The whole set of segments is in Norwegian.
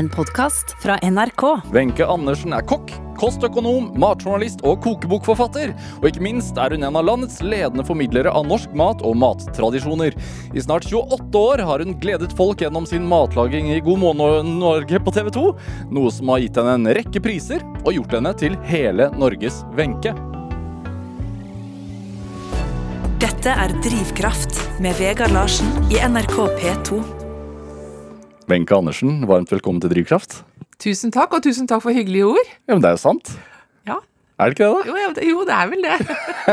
En podkast fra NRK. Wenche Andersen er kokk, kostøkonom, matjournalist og kokebokforfatter. Og ikke minst er hun en av landets ledende formidlere av norsk mat og mattradisjoner. I snart 28 år har hun gledet folk gjennom sin matlaging i God morgen Norge på TV 2. Noe som har gitt henne en rekke priser og gjort henne til hele Norges Wenche. Dette er Drivkraft med Vegard Larsen i NRK P2. Wenche Andersen, varmt velkommen til Drivkraft. Tusen takk, og tusen takk for hyggelige ord. Ja, men det er jo sant. Ja. Er det ikke det, Jo, jo det er vel det.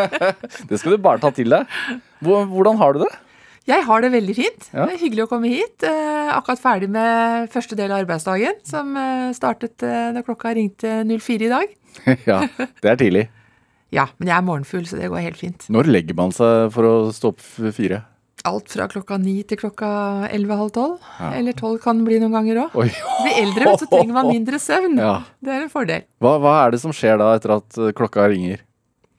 Det skal du bare ta til deg. Hvordan har du det? Jeg har det veldig fint. Ja. Det er hyggelig å komme hit. Eh, akkurat ferdig med første del av arbeidsdagen, som eh, startet eh, da klokka ringte 04 i dag. Ja, det er tidlig. Ja, men jeg er morgenfull, så det går helt fint. Når legger man seg for å stå opp fire? Alt fra klokka ni til klokka elleve-halv tolv. Ja. Eller tolv kan det bli noen ganger òg. Blir eldre, så trenger man mindre søvn. Ja. Det er en fordel. Hva, hva er det som skjer da etter at eh, klokka ringer?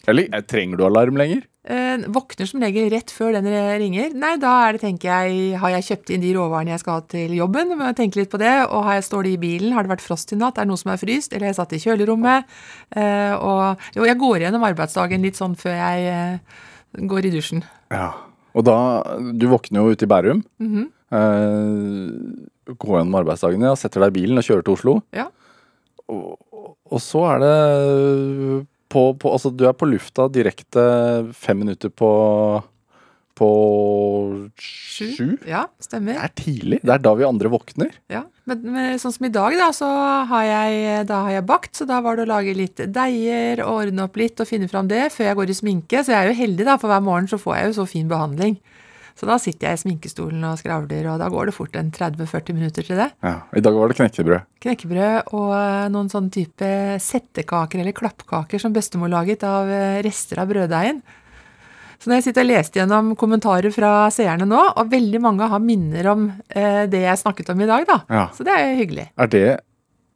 Eller eh, trenger du alarm lenger? Eh, våkner som regel rett før den ringer. Nei, da er det, tenker jeg, har jeg kjøpt inn de råvarene jeg skal ha til jobben? Må jeg tenke litt på det. Og har jeg, står de i bilen? Har det vært frost i natt? Er det noe som er fryst? Eller har jeg satt i kjølerommet? Eh, og jo, jeg går gjennom arbeidsdagen litt sånn før jeg eh, går i dusjen. Ja. Og da Du våkner jo ute i Bærum. Mhm. eh, går gjennom arbeidsdagen, ja, setter deg i bilen og kjører til Oslo. Ja. Og, og så er det på, på Altså, du er på lufta direkte fem minutter på på sju. Ja, Det stemmer. er tidlig. Det er da vi andre våkner. Ja, men, men sånn som i dag, da, så har jeg, da har jeg bakt, så da var det å lage litt deiger og ordne opp litt og finne fram det før jeg går i sminke. Så jeg er jo heldig, da, for hver morgen så får jeg jo så fin behandling. Så da sitter jeg i sminkestolen og skravler, og da går det fort en 30-40 minutter til det. Ja. I dag var det knekkebrød. Knekkebrød og eh, noen sånn type settekaker eller klappkaker som bestemor laget av eh, rester av brøddeigen. Så når jeg sitter og leste gjennom kommentarer fra seerne nå, og veldig mange har minner om eh, det jeg snakket om i dag, da. Ja. Så det er jo hyggelig. Er det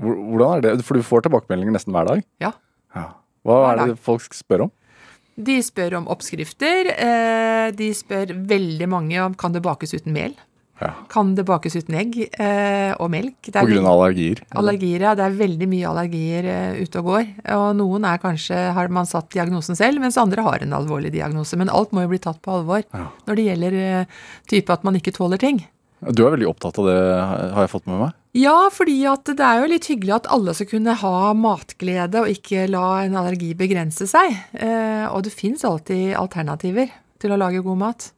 Hvordan er det? For du får tilbakemeldinger nesten hver dag? Ja. Ja. Hva Hver er det folk spør om? De spør om oppskrifter. Eh, de spør veldig mange om kan det bakes uten mel. Ja. Kan det bakes uten egg eh, og melk? På grunn av allergier? Allergier, ja. Det er veldig mye allergier eh, ute og går. Og noen er kanskje, har man satt diagnosen selv, mens andre har en alvorlig diagnose. Men alt må jo bli tatt på alvor Ja. når det gjelder eh, type at man ikke tåler ting. Du er veldig opptatt av det, har jeg fått med meg? Ja, fordi at det er jo litt hyggelig at alle skal kunne ha matglede og ikke la en allergi begrense seg. Eh, og det fins alltid alternativer til å lage god mat.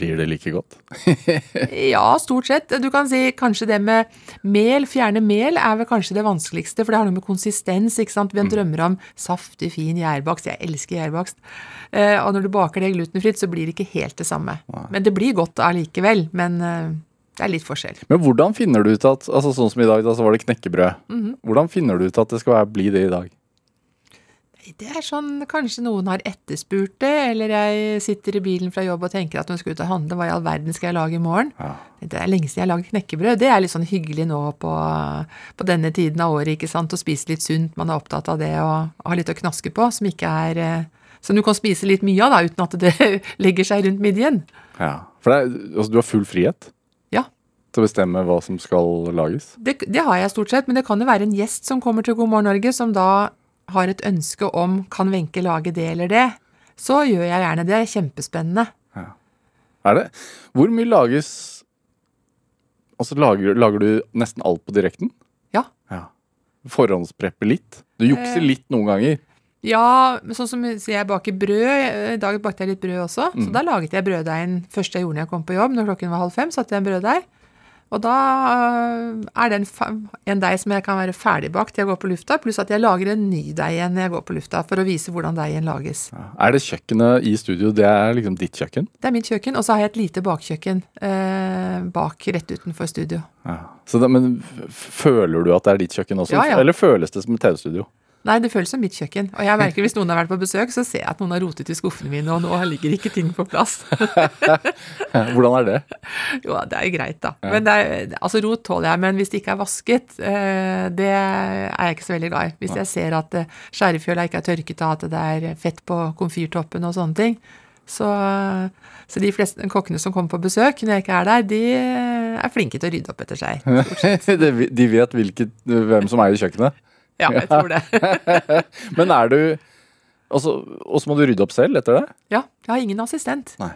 Blir det like godt? Ja, stort sett. Du kan si kanskje det med mel, fjerne mel, er vel kanskje det vanskeligste, for det har noe med konsistens, ikke sant. Vi drømmer om saftig, fin gjærbakst. Jeg elsker gjærbakst. Eh, og når du baker det glutenfritt, så blir det ikke helt det samme. Men det blir godt allikevel. Men eh, det er litt forskjell. Men hvordan finner du ut at altså Sånn som i dag, da så var det knekkebrød. Hvordan finner du ut at det skal bli det i dag? Det er sånn kanskje noen har etterspurt det, eller jeg sitter i bilen fra jobb og tenker at hun skal ut og handle, hva i all verden skal jeg lage i morgen? Ja. Det er lenge siden jeg har lagd knekkebrød. Det er litt sånn hyggelig nå på, på denne tiden av året, ikke sant, å spise litt sunt. Man er opptatt av det og har litt å knaske på, som ikke er eh, Som du kan spise litt mye av, da, uten at det legger seg rundt midjen. Ja. For er, altså, du har full frihet Ja. til å bestemme hva som skal lages? Det, det har jeg stort sett, men det kan jo være en gjest som kommer til God morgen Norge, som da har et ønske om kan Wenche lage det eller det. Så gjør jeg gjerne det. Det er kjempespennende. Er det? Hvor mye lages Altså, lager, lager du nesten alt på direkten? Ja. ja. Forhåndspreppe litt? Du jukser Eh. litt noen ganger? Ja, sånn som jeg baker brød. I dag bakte jeg litt brød også. Så Mm. da laget jeg brøddeigen første jeg gjorde når jeg kom på jobb. Når klokken var halv fem, satte jeg en brøddeig. Og da øh, er det en, en deig som jeg kan være ferdigbakt til jeg går på lufta, pluss at jeg lager en ny deig igjen når jeg går på lufta, for å vise hvordan deigen lages. Ja. Er det kjøkkenet i studio, det er liksom ditt kjøkken? Det er mitt kjøkken, og så har jeg et lite bakkjøkken eh, bak rett utenfor studio. Ja. Så det, men føler du at det er ditt kjøkken også? Ja. Eller føles det som et TV-studio? Nei, det føles som mitt kjøkken. Og jeg merker hvis noen har vært på besøk, så ser jeg at noen har rotet i skuffene mine, og nå ligger ikke ting på plass. Hvordan er det? Jo, det er jo greit, da. Men det er, altså rot tåler jeg, men hvis det ikke er vasket, eh, det er jeg ikke så veldig glad i. Hvis jeg ser at eh, skjærefjøla ikke er tørket av, at det er fett på komfyrtoppen og sånne ting. Så, så de fleste kokkene som kommer på besøk når jeg ikke er der, de er flinke til å rydde opp etter seg. De vet hvilket, hvem som eier kjøkkenet. Ja, jeg tror det. Men er du Altså, Og så må du rydde opp selv etter det? Ja, jeg har ingen assistent. Nei.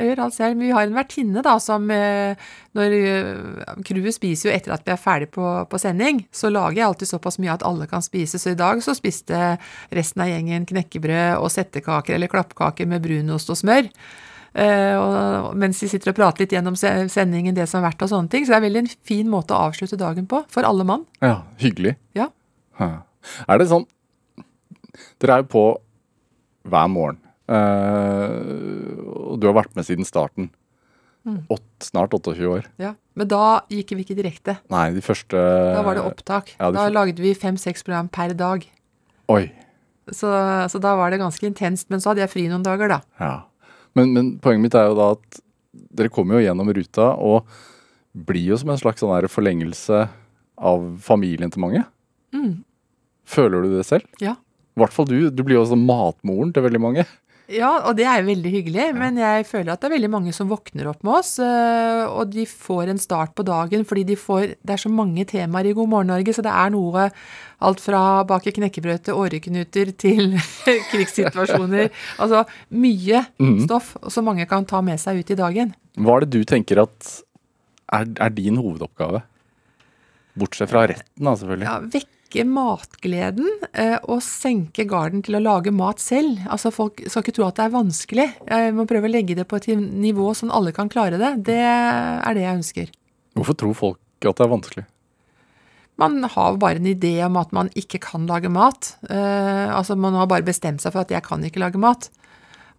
Jeg gjør alt selv. Vi har en vertinne da, som eh, når eh, Crewet spiser jo etter at vi er ferdig på, på sending, så lager jeg alltid såpass mye at alle kan spise. Så i dag så spiste resten av gjengen knekkebrød og settekaker eller klappkaker med brunost og smør. Uh, og, mens de sitter og prater litt gjennom sendingen, det som har vært og sånne ting. Så det er veldig en fin måte å avslutte dagen på, for alle mann. Ja, Hyggelig. Ja. Er det sånn Dere er jo på hver morgen. eh, og du har vært med siden starten. Mm. Åt, snart 28 år. ja. Men da gikk vi ikke direkte. Nei, de første Da var det opptak. ja, de da lagde vi fem-seks program per dag. Oi. Så, så da var det ganske intenst. Men så hadde jeg fri noen dager, da. Ja. Men, men poenget mitt er jo da at dere kommer jo gjennom ruta og blir jo som en slags sånn forlengelse av familien til mange. Mm. Føler du det selv? Ja. I hvert fall du. Du blir jo også matmoren til veldig mange. Ja, og det er jo veldig hyggelig, men jeg føler at det er veldig mange som våkner opp med oss, øh, og de får en start på dagen fordi de får Det er så mange temaer i God morgen Norge, så det er noe alt fra bake knekkebrød til åreknuter til krigssituasjoner. Altså mye mm. stoff som mange kan ta med seg ut i dagen. Hva er det du tenker at er, er din hovedoppgave? Bortsett fra retten, da, selvfølgelig. Ja, vekke matgleden eh, og senke garden til å lage mat selv. Altså Folk skal ikke tro at det er vanskelig. Jeg må prøve å legge det på et nivå sånn alle kan klare det. Det er det jeg ønsker. Hvorfor tror folk at det er vanskelig? Man har bare en idé om at man ikke kan lage mat. Eh, altså Man har bare bestemt seg for at jeg kan ikke lage mat.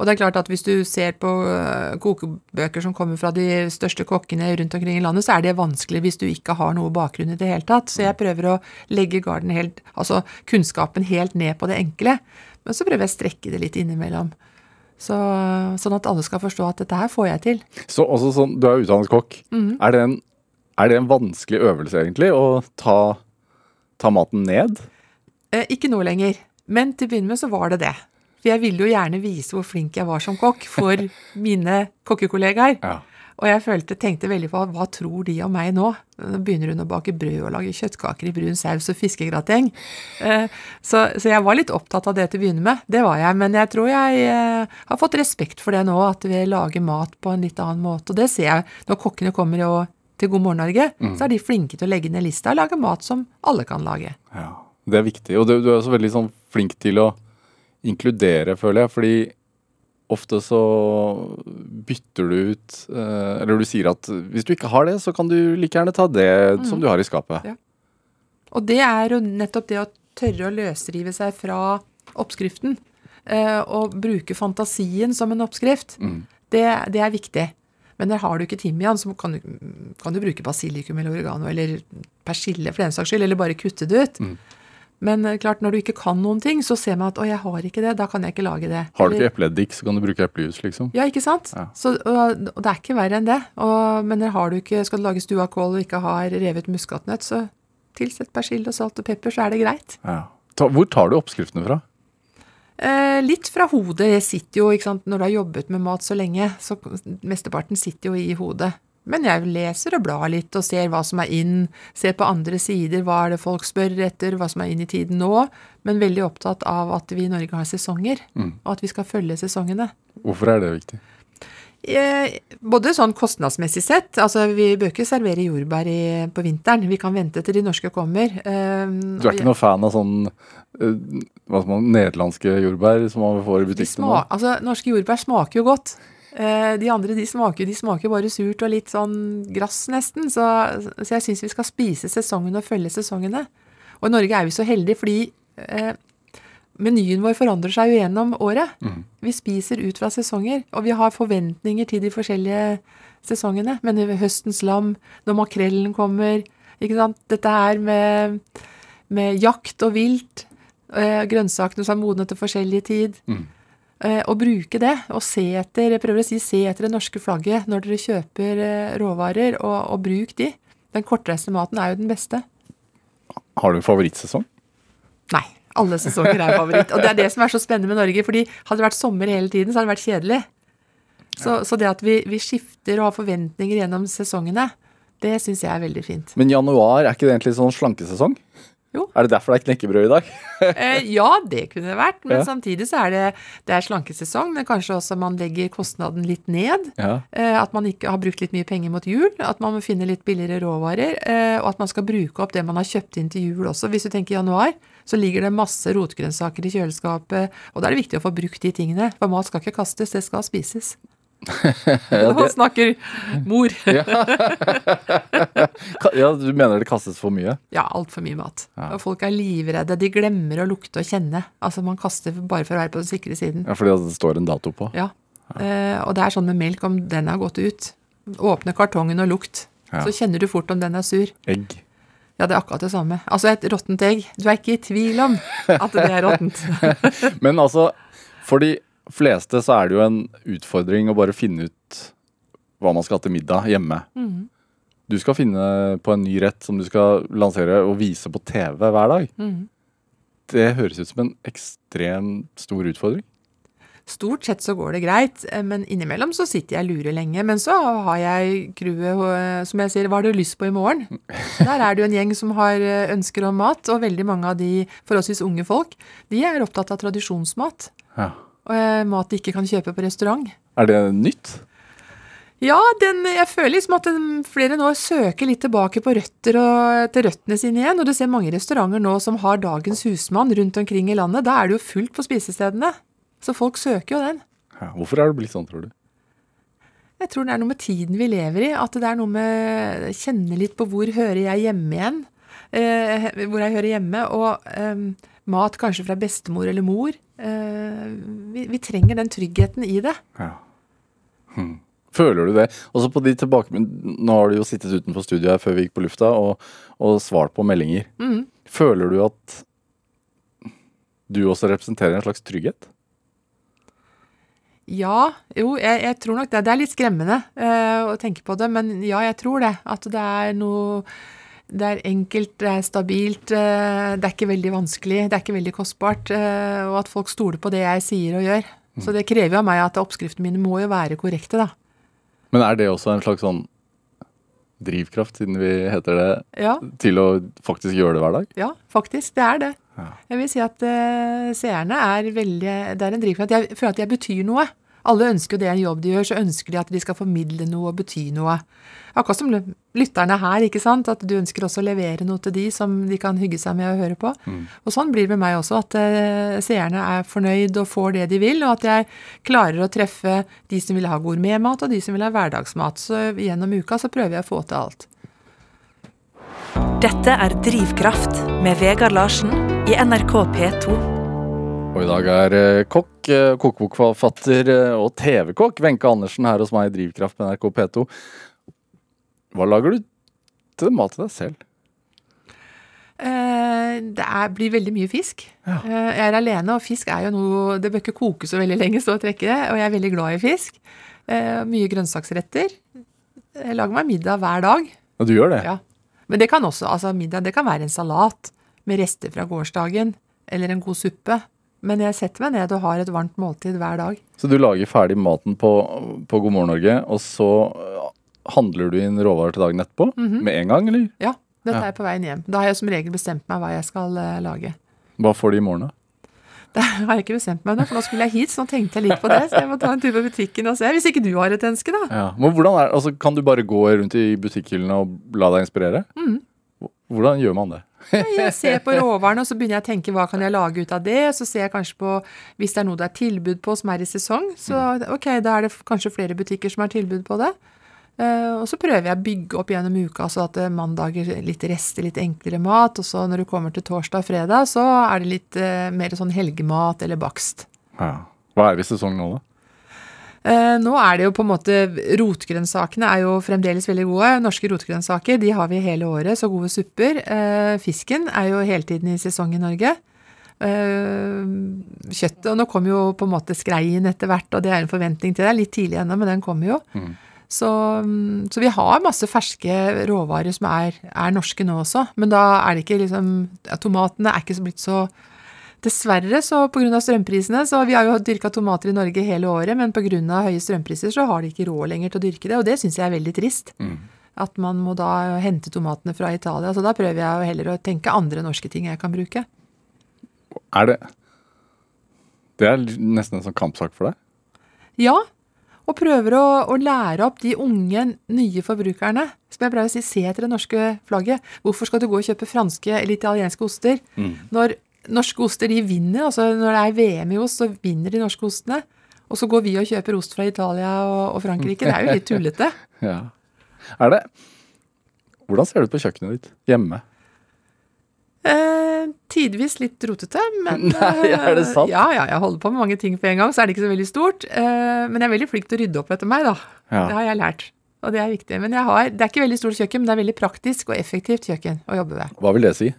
Og det er klart at hvis du ser på eh, kokebøker som kommer fra de største kokkene rundt omkring i landet, så er det vanskelig hvis du ikke har noe bakgrunn i det hele tatt. Så jeg prøver å legge garden helt, altså kunnskapen helt ned på det enkle. Men så prøver jeg å strekke det litt innimellom. Så, sånn at alle skal forstå at dette her får jeg til. Så også sånn, Du er utdannet kokk. Er, det en, er det en vanskelig øvelse, egentlig, å ta, ta maten ned? Eh, ikke nå lenger, men til å begynne med så var det det. For jeg ville jo gjerne vise hvor flink jeg var som kokk for mine kokkekollegaer. Ja. Og jeg følte, tenkte veldig på hva tror de om meg nå? Nå begynner hun å bake brød og lage kjøttkaker i brun saus og fiskegrateng. Eh, Så, så jeg var litt opptatt av det til å begynne med. Det var jeg. Men jeg tror jeg eh, har fått respekt for det nå, at vi lager mat på en litt annen måte. Og det ser jeg når kokkene kommer og, til God morgen Norge, så er de flinke til å legge ned lista og lage mat som alle kan lage. Ja, det er viktig. Og du, du er også veldig sånn flink til å inkludere, føler jeg. Fordi ofte så bytter du ut eh, Eller du sier at hvis du ikke har det, så kan du like gjerne ta det som du har i skapet. Ja. Og det er jo nettopp det å tørre å løsrive seg fra oppskriften. eh, Og bruke fantasien som en oppskrift. Mm. Det, det er viktig. Men der har du ikke timian, så kan du, kan du bruke basilikum eller oregano eller persille for den saks skyld, eller bare kutte det ut. Mm. Men eh, klart, når du ikke kan noen ting, så ser man at 'å, jeg har ikke det', da kan jeg ikke lage det. Har du ikke epleeddik, så kan du bruke eplejus, liksom. ja, ikke sant? Ja. Så, og, og det er ikke verre enn det. Og, men har du ikke, skal du lage stuakål og ikke har revet muskatnøtt, så tilsett persille og salt og pepper, så er det greit. Ja. Ta, hvor tar du oppskriftene fra? Eh, litt fra hodet. Jeg sitter jo, ikke sant, Når du har jobbet med mat så lenge, så mesteparten sitter jo i hodet. Men jeg leser og blar litt og ser hva som er inn, ser på andre sider, hva er det folk spør etter, hva som er inn i tiden nå. Men veldig opptatt av at vi i Norge har sesonger, Mm. og at vi skal følge sesongene. Hvorfor er det viktig? Eh, Både sånn kostnadsmessig sett, altså vi bør ikke servere jordbær i, på vinteren. Vi kan vente til de norske kommer. Eh, Du er ikke noen fan av sånn eh, hva som er, nederlandske jordbær som man får i butikkene? altså, norske jordbær smaker jo godt. Eh, de andre de smaker, de smaker bare surt og litt sånn grass nesten. Så, så jeg syns vi skal spise sesongene og følge sesongene. Og i Norge er vi så heldige fordi eh, menyen vår forandrer seg jo gjennom året. Mm. Vi spiser ut fra sesonger, og vi har forventninger til de forskjellige sesongene. Men høstens lam, når makrellen kommer ikke sant? Dette her med, med jakt og vilt, eh, grønnsakene som er modne til forskjellig tid. Mhm. Eh, og bruke det, og se etter jeg prøver å si, se etter det norske flagget når dere kjøper eh, råvarer, og, og bruk de. Den kortreiste maten er jo den beste. Har du en favorittsesong? Nei, alle sesonger er favoritt. Og det er det som er så spennende med Norge, fordi hadde det vært sommer hele tiden, så hadde det vært kjedelig. Så, så det at vi, vi skifter og har forventninger gjennom sesongene, det syns jeg er veldig fint. Men januar, er ikke det egentlig sånn slankesesong? Jo. Er det derfor det er knekkebrød i dag? Eh, ja, det kunne det vært, men Ja. samtidig så er det, det er slankesesong, men kanskje også man legger kostnaden litt ned. Ja. Eh, at man ikke har brukt litt mye penger mot jul, at man må finne litt billigere råvarer, eh, og at man skal bruke opp det man har kjøpt inn til jul også. Hvis du tenker januar, så ligger det masse rotgrønnsaker i kjøleskapet, og da er det viktig å få brukt de tingene, for mat skal ikke kastes, det skal spises. Nå snakker mor. Ja, du mener det kastes for mye? Ja, altfor mye mat. Og folk er livredde, de glemmer å lukte og kjenne. Altså, man kaster bare for å være på den sikre siden. Ja, Fordi det står en dato på? Ja. Eh, og det er sånn med melk, om den har gått ut. Åpne kartongen og lukt. Ja. Så kjenner du fort om den er sur. Egg? Ja, det er akkurat det samme. Altså et råttent egg. Du er ikke i tvil om at det er råttent. Men altså, for de fleste så er det jo en utfordring å bare finne ut hva man skal ha til middag hjemme. Mm. Du skal finne på en ny rett som du skal lansere og vise på TV hver dag. Mm. Det høres ut som en ekstremt stor utfordring. Stort sett så går det greit, eh, men innimellom så sitter jeg og lurer lenge. Men så har jeg crewet, eh, som jeg sier, hva har du lyst på i morgen? Der er det jo en gjeng som har eh, ønsker om mat, og veldig mange av de forholdsvis unge folk, de er opptatt av tradisjonsmat. Ja. Mat de ikke kan kjøpe på restaurant. Er det nytt? Ja, den, jeg føler liksom at den, flere nå søker litt tilbake på røtter og til røttene sine igjen. Og du ser mange restauranter nå som har dagens husmann rundt omkring i landet. Da er det jo fullt på spisestedene. Så folk søker jo den. Ja. Hvorfor er det blitt sånn, tror du? Jeg tror det er noe med tiden vi lever i. At det er noe med Kjenne litt på hvor hører jeg hjemme igjen. Eh, hvor jeg hører hjemme. Og eh, mat kanskje fra bestemor eller mor. Eh, vi, vi trenger den tryggheten i det. Ja. Hm. Føler du det? Også på de tilbake... Nå har du jo sittet utenfor studioet her før vi gikk på lufta og, og svart på meldinger. Mm. Føler du at du også representerer en slags trygghet? Ja, jo, jeg, jeg tror nok det. Det er litt skremmende uh, å tenke på det, men ja, jeg tror det. At det er noe Det er enkelt, det er stabilt, eh, det er ikke veldig vanskelig, det er ikke veldig kostbart, eh, og at folk stoler på det jeg sier og gjør. Så det krever jo av meg at oppskriftene mine må jo være korrekte, da. Men er det også en slags sånn drivkraft, siden vi heter det, Ja, til å faktisk gjøre det hver dag? ja faktisk. Det er det. Ja. Jeg vil si at uh, seerne er veldig Det er en drivkraft. Jeg føler at jeg betyr noe. Alle ønsker jo det en jobb de gjør, så ønsker de at de skal formidle noe og bety noe. Akkurat som lytterne her, ikke sant. At du ønsker også å levere noe til de som de kan hygge seg med å høre på. Og sånn blir det med meg også, at eh, seerne er fornøyd og får det de vil, og at jeg klarer å treffe de som vil ha gourmetmat og de som vil ha hverdagsmat. Så gjennom uka så prøver jeg å få til alt. Dette er Drivkraft med Vegard Larsen i NRK P2. Og i dag er eh, kokk, eh, kokebokforfatter eh, og TV-kokk Wenche Andersen her hos meg i Drivkraft på NRK P2. Hva lager du til mat til deg selv? Eh, Det er, blir veldig mye fisk. Ja. Eh, Jeg er alene, og fisk er jo noe Det bør ikke koke så veldig lenge, så trekker trekke det. Og jeg er veldig glad i fisk. Eh, Mye grønnsaksretter. Jeg lager meg middag hver dag. Ja, du gjør det? Ja. Men det kan også, altså middag, det kan være en salat med rester fra gårsdagen, eller en god suppe. Men jeg setter meg ned og har et varmt måltid hver dag. Så du lager ferdig maten på, på God morgen Norge, og så eh, handler du inn råvarer til dagen etterpå? Med en gang, eller? Ja, dette Ja. er på veien hjem. Da har jeg som regel bestemt meg hva jeg skal uh, lage. Hva får de i morgen, da? Det har jeg ikke bestemt meg ennå, for nå skulle jeg hit, så nå tenkte jeg litt på det. Så jeg må ta en tur på butikken og se. Hvis ikke du har et ønske, da. Ja. Men hvordan er, altså, kan du bare gå rundt i butikkhyllene og la deg inspirere? Hvordan gjør man det? Jeg ser på råvarene, og så begynner jeg å tenke hva kan jeg lage ut av det. Så ser jeg kanskje på hvis det er noe det er tilbud på som er i sesong. Så ok, da er det kanskje flere butikker som har tilbud på det. Eh, og så prøver jeg å bygge opp gjennom uka så at eh, mandager litt rester, litt enklere mat. Og så når du kommer til torsdag og fredag, så er det litt eh, mer sånn helgemat eller bakst. Ja. Hva er vi i sesong nå, da? Eh, nå er det jo på en måte Rotgrønnsakene er jo fremdeles veldig gode. Norske rotgrønnsaker de har vi hele året, så gode supper. Eh, fisken er jo hele tiden i sesong i Norge. Eh, kjøttet Og nå kommer jo på en måte skreien etter hvert, og det er en forventning til det. Litt tidlig ennå, men den kommer jo. Så, mm, så vi har masse ferske råvarer som er, er norske nå også. Men da er det ikke liksom Tomatene er ikke så blitt så Dessverre, så pga. strømprisene så Vi har jo dyrka tomater i Norge hele året, men pga. høye strømpriser så har de ikke råd lenger til å dyrke det, og det syns jeg er veldig trist. At man må da hente tomatene fra Italia. Så da prøver jeg jo heller å tenke andre norske ting jeg kan bruke. Er det Det er nesten en sånn kampsak for deg? Ja, og prøver å, å lære opp de unge, nye forbrukerne. Som jeg pleier å si, se etter det norske flagget. Hvorfor skal du gå og kjøpe franske eller italienske oster? Når norske oster de vinner, altså når det er VM i ost, så vinner de norske ostene. Og så går vi og kjøper ost fra Italia og, og Frankrike. Det er jo litt tullete. Ja. Er det Hvordan ser det ut på kjøkkenet ditt hjemme? Eh, tidvis litt rotete, men Nei, er det sant? eh, Ja, ja, jeg holder på med mange ting på en gang, så er det ikke så veldig stort. Eh, men jeg er veldig flink til å rydde opp etter meg, da. Ja. Det har jeg lært. Og det er viktig. Men jeg har, det er ikke veldig stort kjøkken, men det er veldig praktisk og effektivt kjøkken å jobbe ved. Hva vil det si?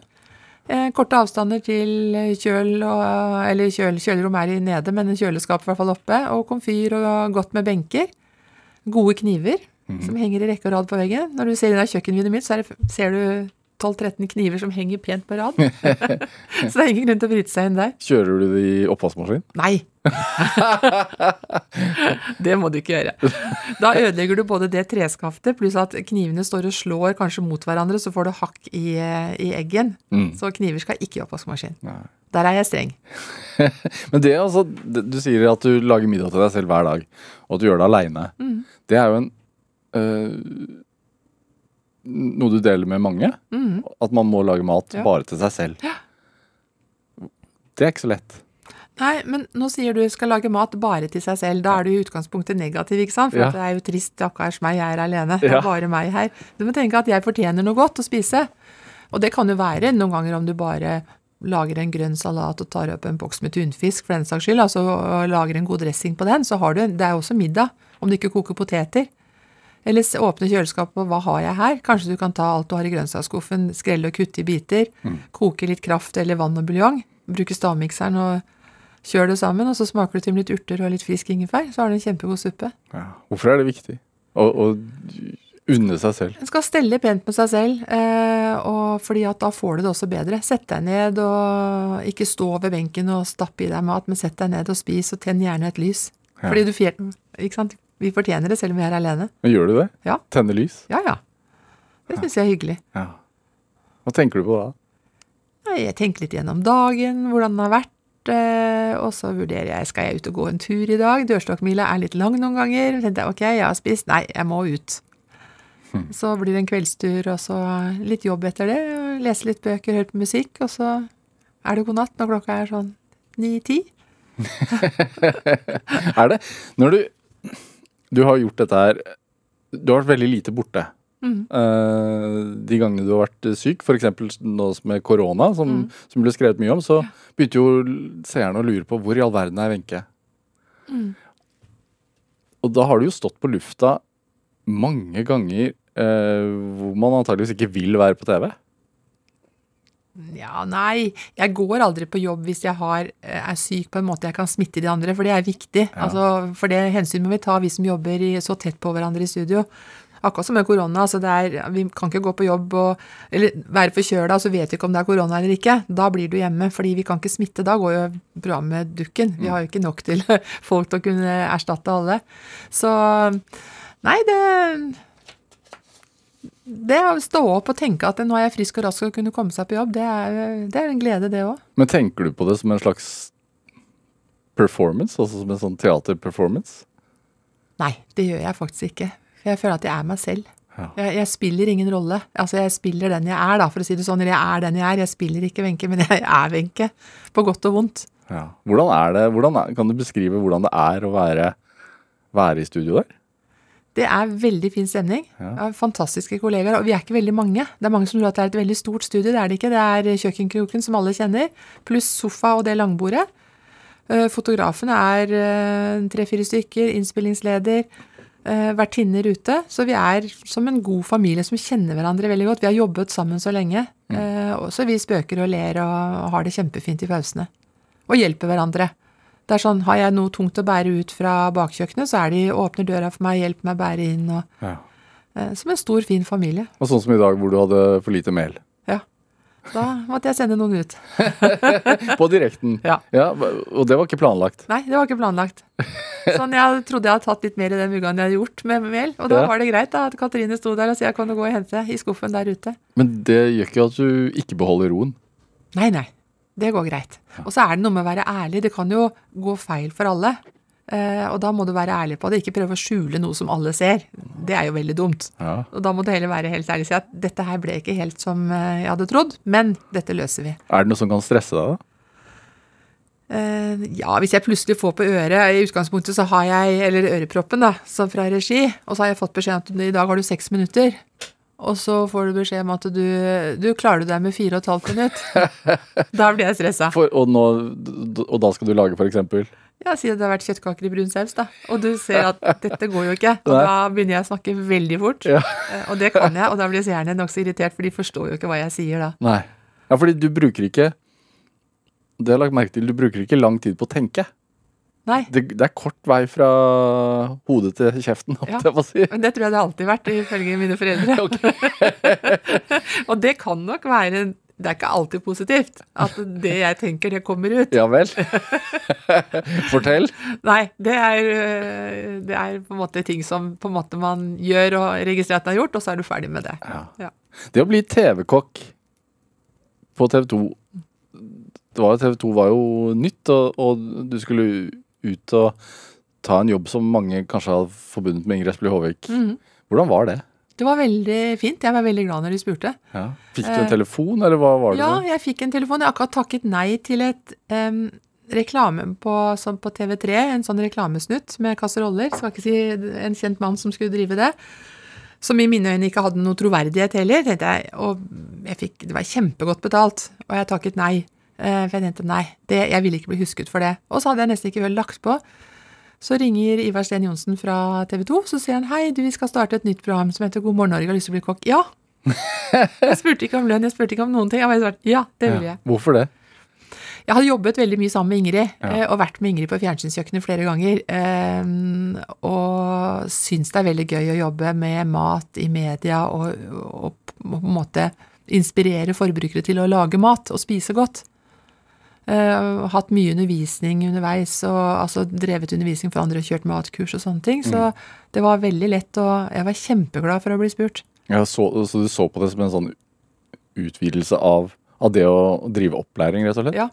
Eh, korte avstander til kjøl og Eller kjøl, kjølerom er i nede, men kjøleskap i hvert fall oppe. Og komfyr og godt med benker. Gode kniver som henger i rekke og rad på veggen. Når du ser inn av kjøkkenvinduet mitt, så det, ser du 12-13 kniver som henger pent på rad. så det er ingen grunn til å bryte seg inn der. Kjører du det i oppvaskmaskin? Nei! det må du ikke gjøre. Da ødelegger du både det treskaftet, pluss at knivene står og slår kanskje mot hverandre, så får du hakk i, i eggen. Så kniver skal ikke i oppvaskmaskin. Der er jeg streng. Men det altså Du sier at du lager middag til deg selv hver dag, og at du gjør det aleine. Det er jo en øh, Noe du deler med mange. At man må lage mat Ja. bare til seg selv. Det er ikke så lett. Nei, men nå sier du skal lage mat bare til seg selv. Da er du i utgangspunktet negativ, ikke sant? For Ja. det er jo trist, stakkars meg, jeg er alene. Det Ja. er bare meg her. Du må tenke at jeg fortjener noe godt å spise. Og det kan jo være noen ganger om du bare lager en grønn salat og tar opp en boks med tunfisk for den saks skyld, altså og lager en god dressing på den, så har du Det er også middag, om du ikke koker poteter. Eller åpne kjøleskapet og hva har jeg her? Kanskje du kan ta alt du har i grønnsaksskuffen, skrelle og kutte i biter, koke litt kraft eller vann og buljong, bruke stavmikseren og kjør det sammen, og så smaker du til med litt urter og litt frisk ingefær, så har du en kjempegod suppe. Ja. Hvorfor er det viktig å, å unne seg selv? En skal stelle pent med seg selv, eh, og fordi at da får du det også bedre. Sett deg ned og ikke stå ved benken og stappe i deg mat, men sett deg ned og spis, og tenn gjerne et lys. Ja. Fordi du fjer, ikke sant? Vi fortjener det selv om vi er alene. Men gjør du det? Ja. Tenner lys? Ja, ja. Det syns jeg er hyggelig. Ja. Hva tenker du på da? Jeg tenker litt gjennom dagen, hvordan den har vært. Eh, Og så vurderer jeg skal jeg ut og gå en tur i dag. Dørstokkmila er litt lang noen ganger. Tenkte jeg ok, jeg har spist. Nei, jeg må ut. Så blir det en kveldstur, og så litt jobb etter det. Lese litt bøker, høre på musikk, og så er det god natt når klokka er sånn ni-ti. Er det Når du Du har gjort dette her Du har vært veldig lite borte. Eh, de gangene du har vært syk, f.eks. nå med korona, som, som ble skrevet mye om, så begynte jo seerne å lure på hvor i all verden er Wenche? Og da har du jo stått på lufta mange ganger eh, hvor man antageligvis ikke vil være på TV. Ja, nei. Jeg går aldri på jobb hvis jeg har, eh, er syk på en måte jeg kan smitte de andre, for det er viktig. Altså, for det hensyn må vi ta, vi som jobber i, så tett på hverandre i studio. Akkurat som med korona. altså er, Vi kan ikke gå på jobb og eller være forkjøla, og så vet vi ikke om det er korona eller ikke. Da blir du hjemme, fordi vi kan ikke smitte. Da går jo programmet dukken. Vi har jo ikke nok til folk til å kunne erstatte alle. Så nei, det det å stå opp og tenke at nå er jeg frisk og rask og kunne komme seg på jobb, det er, det er en glede, det òg. Men tenker du på det som en slags performance? Altså som en sånn teaterperformance? Nei, det gjør jeg faktisk ikke. For jeg føler at jeg er meg selv. Ja. Jeg, jeg spiller ingen rolle. Altså, jeg spiller den jeg er, da, for å si det sånn. Eller jeg er den jeg er. Jeg spiller ikke Wenche, men jeg er Wenche. På godt og vondt. Ja. Hvordan er det, hvordan er, Kan du beskrive hvordan det er å være, være i studio der? Det er veldig fin stemning. Ja. Fantastiske kollegaer, og vi er ikke veldig mange. Det er mange som tror at det er et veldig stort studio, det er det ikke. Det er kjøkkenkroken som alle kjenner, pluss sofa og det langbordet. Eh, Fotografene er eh, tre-fire stykker, innspillingsleder, eh, vertinner ute. Så vi er som en god familie som kjenner hverandre veldig godt. Vi har jobbet sammen så lenge. Mm. og Så vi spøker og ler og har det kjempefint i pausene. Og hjelper hverandre. Det er sånn, Har jeg noe tungt å bære ut fra bakkjøkkenet, så er de åpner døra for meg, hjelper meg å bære inn. Og, Ja. eh, som en stor, fin familie. Og sånn som i dag hvor du hadde for lite mel. Ja. Da måtte jeg sende noen ut. På direkten. Ja. Og det var ikke planlagt. Nei, det var ikke planlagt. Sånn, Jeg trodde jeg hadde tatt litt mer i den mugga enn jeg hadde gjort med mel. Og da Ja. var det greit da, at Katrine sto der og sa jeg kan du gå og hente i skuffen der ute. Men det gjør ikke at du ikke beholder roen. Nei, nei. Det går greit. Og så er det noe med å være ærlig. Det kan jo gå feil for alle. Eh, og da må du være ærlig på det. Ikke prøve å skjule noe som alle ser. Det er jo veldig dumt. Ja. Og da må du heller være helt ærlig og si at dette her ble ikke helt som eh, jeg hadde trodd, men dette løser vi. Er det noe som kan stresse deg, da? Eh, ja, hvis jeg plutselig får på øret I utgangspunktet så har jeg, eller øreproppen, da, som fra regi, og så har jeg fått beskjed om at i dag har du seks minutter. Og så får du beskjed om at du, du klarer du deg med fire og et halvt minutt. da blir jeg stressa. For, og, nå, og da skal du lage for eksempel? Ja, Si at det har vært kjøttkaker i brun saus, da. Og du ser at dette går jo ikke. Og da begynner jeg å snakke veldig fort. Ja. Eh, Og det kan jeg, og da blir seerne nokså irritert, for de forstår jo ikke hva jeg sier da. Nei. Ja, fordi du bruker ikke Det har jeg lagt merke til, du bruker ikke lang tid på å tenke. Nei. Det, det er kort vei fra hodet til kjeften, om Ja. jeg må si. Men det tror jeg det har alltid vært, ifølge mine foreldre. og det kan nok være Det er ikke alltid positivt at det jeg tenker, det kommer ut. Ja vel. Fortell. Nei, det er, øh, det er på en måte ting som måte man gjør og registrerer at det er gjort, og så er du ferdig med det. Ja. Ja. Det å bli TV-kokk på TV 2 det var, TV 2 var jo nytt, og, og du skulle ut og ta en jobb som mange kanskje hadde forbundet med Ingrid Espelid Håvik. Mhm. Hvordan var det? Det var veldig fint. Jeg var veldig glad når de spurte. Ja. Fikk du Eh, en telefon, eller hva var det? Ja, jeg fikk en telefon. Jeg har akkurat takket nei til et um, reklame på, på TV3, en sånn reklamesnutt med kasseroller. Skal ikke si en kjent mann som skulle drive det. Som i mine øyne ikke hadde noe troverdighet heller, tenkte jeg. Og jeg fikk, det var kjempegodt betalt, og jeg takket nei. Eh, For jeg tenkte nei, det, jeg ville ikke bli husket for det. Og så hadde jeg nesten ikke vel lagt på. Så ringer Ivar Sten Johnsen fra TV 2, så sier han hei, du, vi skal starte et nytt program som heter God morgen Norge, har lyst til å bli kokk? Ja. Jeg spurte ikke om lønn, jeg spurte ikke om noen ting. Jeg bare svarte ja, det vil jeg. Ja. Hvorfor det? Jeg hadde jobbet veldig mye sammen med Ingrid, Ja. eh, og vært med Ingrid på fjernsynskjøkkenet flere ganger. eh, Og syns det er veldig gøy å jobbe med mat i media og, og på en måte inspirere forbrukere til å lage mat og spise godt. Eh, hatt mye undervisning underveis, og altså drevet undervisning for andre, kjørt matkurs og sånne ting. Så det var veldig lett, og jeg var kjempeglad for å bli spurt. Ja, så, så du så på det som en sånn utvidelse av, av det å drive opplæring, rett og slett? Ja.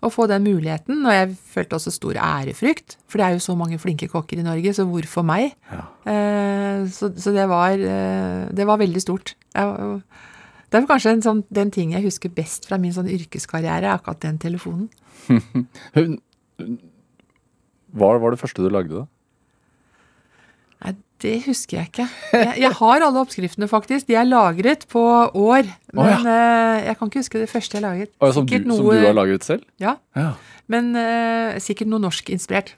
Å få den muligheten, og jeg følte også stor ærefrykt, for det er jo så mange flinke kokker i Norge, så hvorfor meg? Ja. Uh, så, så det var uh, Det var veldig stort. Jeg, det er kanskje en sånn, den ting jeg husker best fra min sånn yrkeskarriere, er akkurat den telefonen. Hva var det første du lagde, da? Nei, det husker jeg ikke. Jeg, jeg har alle oppskriftene, faktisk. De er lagret på år. Men eh, jeg kan ikke huske det første jeg laget. Oh, ja, som, du, noe, som du har laget selv? Ja, Ja. men uh, sikkert noe norskinspirert.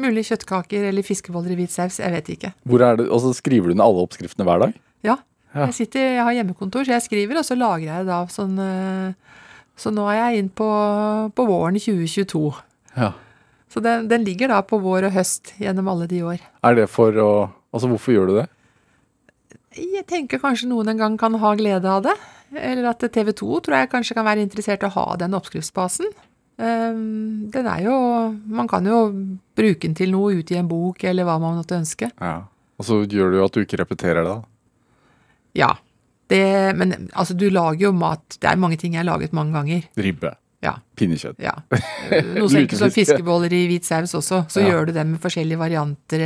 Mulig kjøttkaker eller fiskeboller i hvit saus. Jeg vet ikke. Hvor er det, og så skriver du ned alle oppskriftene hver dag? Ja. Ja. Jeg, sitter, jeg har hjemmekontor, så jeg skriver, og så lagrer jeg det da sånn eh, Så nå er jeg inn på, på våren 2022. Ja. Så den, den ligger da på vår og høst gjennom alle de år. Er det for å Altså, hvorfor gjør du det? Jeg tenker kanskje noen en gang kan ha glede av det. Eller at TV 2 tror jeg kanskje kan være interessert i å ha den oppskriftsbasen. Um, den er jo Man kan jo bruke den til noe ut i en bok, eller hva man måtte ønske. Ja. Og så gjør det jo at du ikke repeterer det, da. Ja. Det, men altså, du lager jo mat Det er mange ting jeg har laget mange ganger. Ribbe. Ja. Pinnekjøtt. Ja. Noe så enkelt som fiskeboller i hvit saus også. Så Ja. gjør du det med forskjellige varianter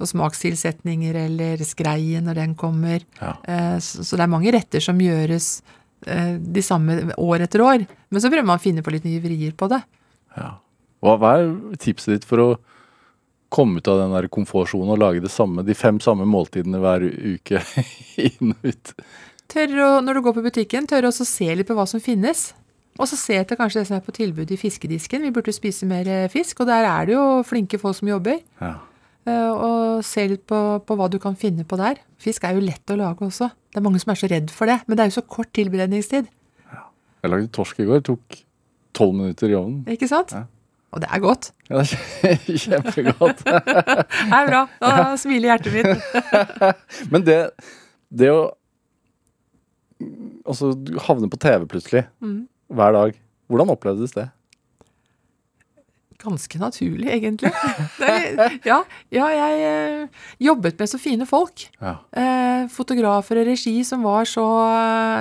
og smakstilsetninger, eller skreien når den kommer. Ja. Eh, Så, så det er mange retter som gjøres eh, de samme år etter år. Men så prøver man å finne på litt nye vrier på det. Ja. Hva, hva er tipset ditt for å komme ut av den der komfortsonen og lage det samme, de fem samme måltidene hver uke inn og ut? Tør å, når du går på butikken, tør også se litt på hva som finnes. Og så se etter kanskje det som er på tilbud i fiskedisken. Vi burde spise mer eh, fisk, og der er det jo flinke folk som jobber. Ja. Eh, Og se litt på, på hva du kan finne på der. Fisk er jo lett å lage også. Det er mange som er så redd for det, men det er jo så kort tilberedningstid. Jeg lagde torsk i går. Tok tolv minutter i ovnen. Ikke sant? Ja. Og det er godt. Ja, kjempegodt. Det er bra. Da smiler hjertet mitt. Men det, det å altså, du havner på TV plutselig Mm. hver dag. Hvordan opplevdes det? Ganske naturlig, egentlig. Er, ja, ja, jeg eh, jobbet med så fine folk. Ja. Eh, fotografer og regi som var så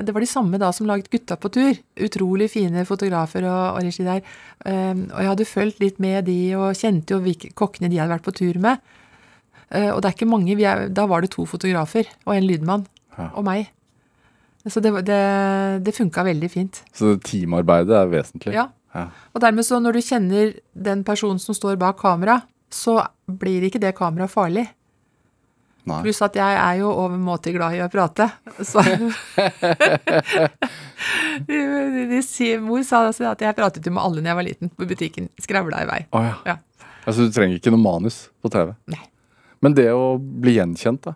Det var de samme da som laget Gutta på tur. Utrolig fine fotografer og, og regi der. Eh, og jeg hadde fulgt litt med de og kjente jo hvilke kokkene de hadde vært på tur med. Eh, og det er ikke mange. Vi er, da var det to fotografer og en lydmann. Ja. Og meg. Så det, det, det funka veldig fint. Så teamarbeidet er vesentlig. Ja. Ja. Og dermed så når du kjenner den personen som står bak kamera, så blir ikke det kameraet farlig. Nei. Pluss at jeg er jo overmåte glad i å prate. Så Mor sa at jeg pratet jo med alle når jeg var liten på butikken. Skravla i vei. Oh, ja. Ja. Altså, du trenger ikke noe manus på TV. Nei. Men det å bli gjenkjent, da?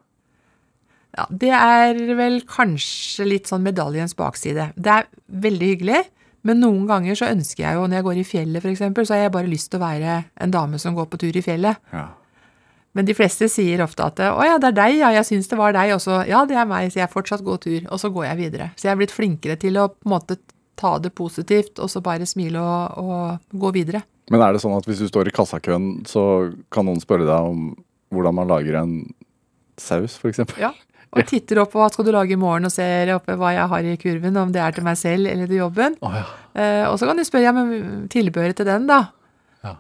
Ja, det er vel kanskje litt sånn medaljens bakside. Det er veldig hyggelig, men noen ganger så ønsker jeg jo, når jeg går i fjellet f.eks., så har jeg bare lyst til å være en dame som går på tur i fjellet. Ja. Men de fleste sier ofte at 'Å ja, det er deg, ja, jeg syns det var deg', og så 'Ja, det er meg', så jeg fortsatt går tur, og så går jeg videre. Så jeg er blitt flinkere til å på en måte ta det positivt, og så bare smile og, og gå videre. Men er det sånn at hvis du står i kassakøen, så kan noen spørre deg om hvordan man lager en saus, f.eks.? Ja. Og titter opp på hva skal du lage i morgen, og ser oppe hva jeg har i kurven, om det er til meg selv eller til jobben. Oh, ja. Eh, og så kan de spørre ja, men tilbehøret til den, da. Ja.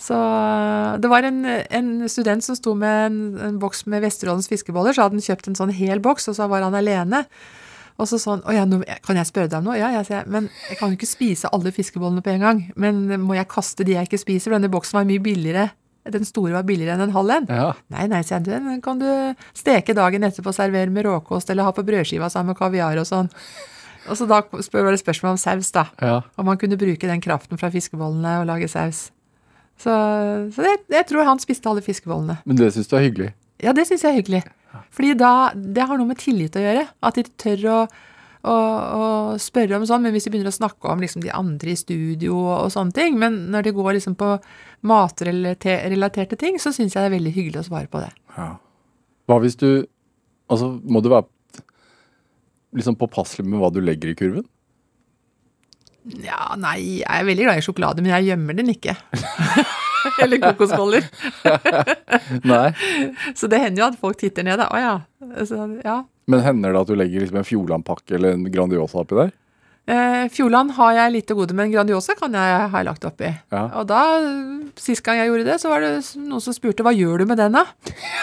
Så eh, det var en, en student som sto med en, en boks med Vesterålens fiskeboller. Så hadde han kjøpt en sånn hel boks, og så var han alene. Og så sånn Å ja, nå, kan jeg spørre deg om noe? Ja, jeg sier men jeg kan jo ikke spise alle fiskebollene på en gang. Men må jeg kaste de jeg ikke spiser? For denne boksen var mye billigere. Den store var billigere enn en halv en. ja. Nei, nei, sier jeg. Den kan du steke dagen etterpå, servere med råkost, eller ha på brødskiva sammen med kaviar og sånn. Og så da var det spørsmål om saus, da. ja. Om man kunne bruke den kraften fra fiskebollene og lage saus. Så, så det, jeg tror han spiste alle fiskebollene. Men det syns du er hyggelig? Ja, det syns jeg er hyggelig. Fordi da, det har noe med tillit å gjøre. At de tør å, å spørre om sånn. Men hvis de begynner å snakke om liksom de andre i studio og, og sånne ting, men når de går liksom på matrelaterte ting, så syns jeg det er veldig hyggelig å svare på det. Ja. Hva hvis du Altså, må du være liksom påpasselig med hva du legger i kurven? Ja, nei, jeg er veldig glad i sjokolade, men jeg gjemmer den ikke. Eller kokosboller. Nei. Så det hender jo at folk titter ned, da. Å ja. Så, ja. Men hender det at du legger liksom en Fjordland-pakke eller en Grandiosa oppi der? Eh, Fjordland har jeg til gode, men Grandiosa kan jeg ha lagt oppi. Ja. Og da, sist gang jeg gjorde det, så var det noen som spurte hva gjør du med den, da?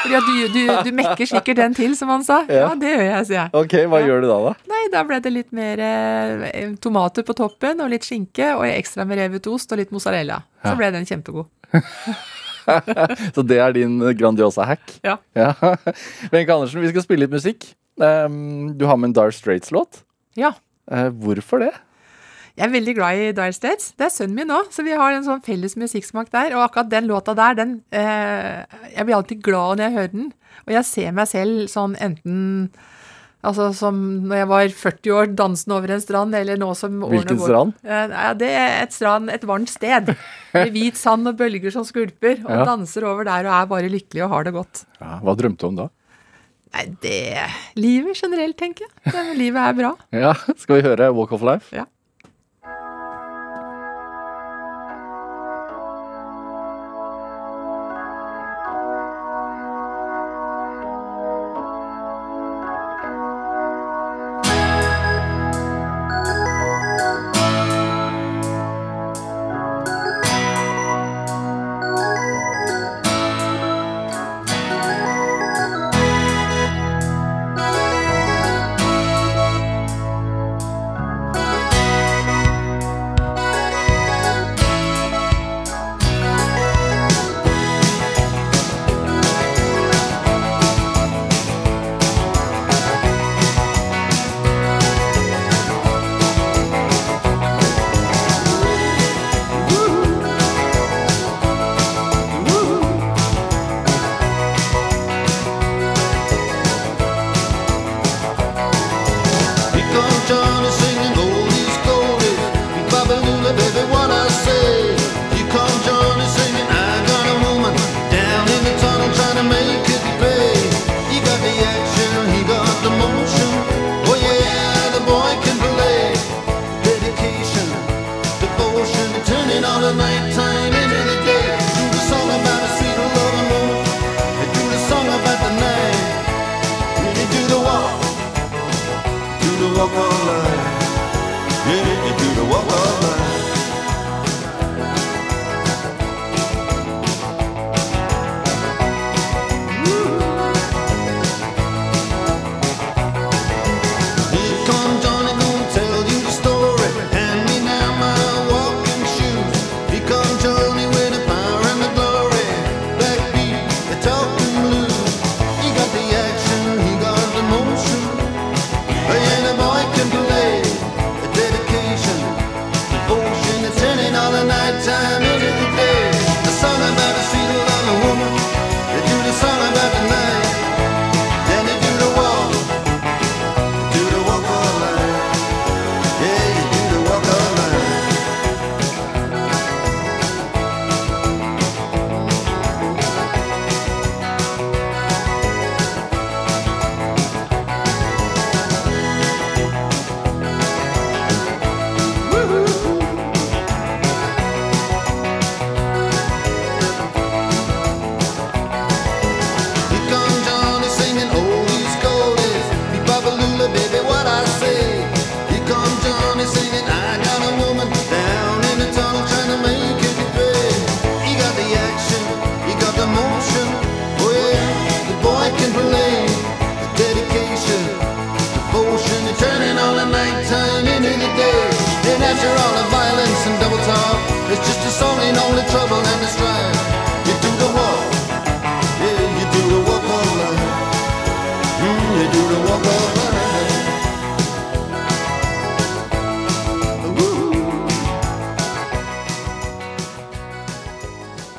Fordi at du, du, du mekker sikkert den til, som han sa. Ja. Ja, det gjør jeg, sier jeg. Ok, hva Ja. gjør du da, da? Nei, da ble det litt mer eh, tomater på toppen, og litt skinke, og ekstra med revet ost og litt mozzarella. Så ble den kjempegod. Så det er din Grandiosa-hack? Ja. ja. Wenche Andersen, vi skal spille litt musikk. Um, du har med en Dar Straits-låt. Ja. Eh, hvorfor det? Jeg er veldig glad i Dire States. Det er sønnen min òg, så vi har en sånn felles musikksmak der. Og akkurat den låta der, den eh, Jeg blir alltid glad når jeg hører den. Og jeg ser meg selv sånn enten Altså som når jeg var 40 år, dansende over en strand, eller nå som Hvilken går. strand? Eh, Ja, det er et strand, et varmt sted. Med hvit sand og bølger som skvulper. Og Ja. danser over der og er bare lykkelig og har det godt. Ja, hva drømte du om da? Nei, det Livet generelt, tenker jeg. Det, livet er bra. Ja, Skal vi høre Walk of Life? Ja. world.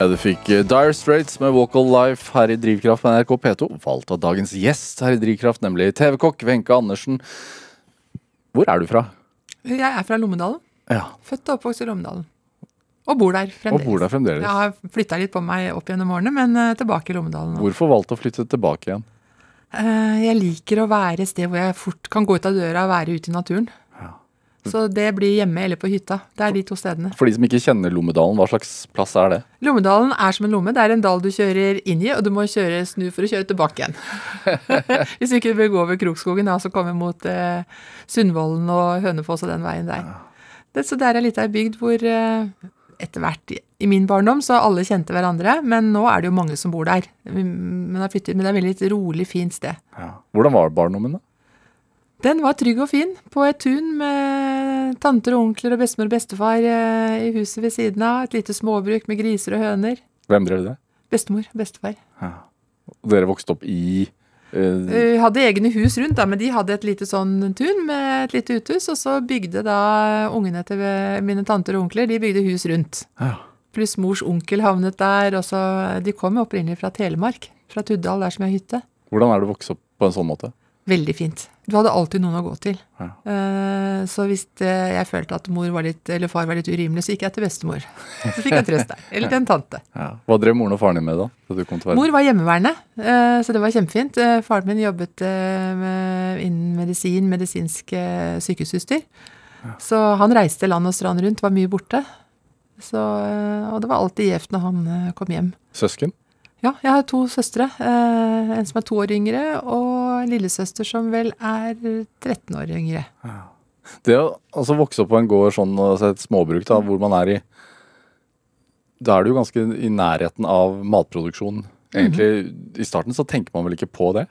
Ja, Du fikk eh, Dire Straits med Walk of Life her i Drivkraft på NRK P2. Valgt av dagens gjest her i Drivkraft, nemlig TV-kokk Wenche Andersen. Hvor er du fra? Jeg er fra Lommedalen. Ja, Født og oppvokst i Lommedalen. Og bor der fremdeles. Og bor der fremdeles. Jeg har flytta litt på meg opp gjennom årene, men eh, tilbake i Lommedalen nå. Hvorfor valgte å flytte tilbake igjen? Eh, Jeg liker å være et sted hvor jeg fort kan gå ut av døra og være ute i naturen. Ja. Så det blir hjemme eller på hytta. Det er de to stedene. For de som ikke kjenner Lommedalen, hva slags plass er det? Lommedalen er som en lomme. Det er en dal du kjører inn i, og du må kjøre snu for å kjøre tilbake igjen. Hvis ikke du vil gå over Krokskogen, da, så komme mot eh, Sundvolden og Hønefoss og den veien der. Det, så der er litt av ei bygd hvor eh, etter hvert i- min barndom så alle kjente hverandre, men nå er det jo mange som bor der. Men, men det er veldig rolig, fint sted. Hvordan var barndommen, da? Den var trygg og fin, på et tun med tanter og onkler og bestemor og bestefar eh, i huset ved siden av. Et lite småbruk med griser og høner. Hvem drev det? Bestemor og bestefar. Ja. Dere vokste opp i uh... Vi hadde egne hus rundt, da, men de hadde et lite sånn tun med et lite uthus. Og så bygde da ungene til mine tanter og onkler de bygde hus rundt. ja. Pluss mors onkel havnet der. og så, De kom opprinnelig fra Telemark, fra Tuddal, der som jeg har hytte. Hvordan er det å vokse opp på en sånn måte? Veldig fint. Du hadde alltid noen å gå til. Ja. Eh, Så hvis eh, jeg følte at mor var litt, eller far var litt urimelig, så gikk jeg til bestemor. Så fikk jeg trøst der. Eller til en tante. Ja. Hva drev moren og faren din med da? da du kom til? Mor var hjemmeværende, eh, så det var kjempefint. Faren min jobbet med, innen medisin, medisinsk sykehusutstyr. Ja. Så han reiste land og strand rundt, var mye borte. Så, og det var alltid gjevt når han kom hjem. Søsken? Ja, jeg har to søstre. En som er to år yngre, og en lillesøster som vel er 13 år yngre. Det å altså, vokse opp på en gård sånn, altså et småbruk da, hvor man er i Da er du jo ganske i nærheten av matproduksjon. Egentlig, I starten så tenker man vel ikke på det?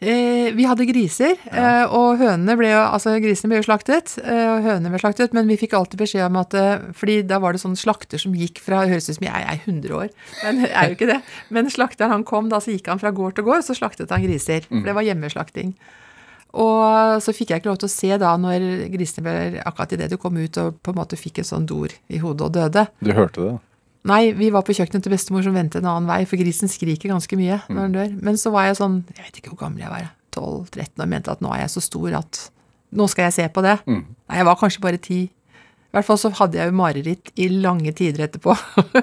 Eh, vi hadde griser, eh, og hønene ble jo, altså grisene ble jo slaktet, eh, og hønene ble slaktet, men vi fikk alltid beskjed om at, fordi da var det sånn slakter som gikk fra, høres ut som jeg er 100 år, men jeg er jo ikke det, men slakteren han kom, da så gikk han fra gård til gård, så slaktet han griser, for det var hjemmeslakting. Og så fikk jeg ikke lov til å se da når grisene ble, akkurat i det du kom ut og på en måte fikk en sånn dor i hodet og døde. Du hørte det? Nei, vi var på kjøkkenet til bestemor som vendte en annen vei, for grisen skriker ganske mye når den dør. Men så var jeg sånn, jeg vet ikke hvor gammel jeg var, 12-13, og mente at nå er jeg så stor at nå skal jeg se på det. Mm. Nei, jeg var kanskje bare ti. I hvert fall så hadde jeg jo mareritt i lange tider etterpå.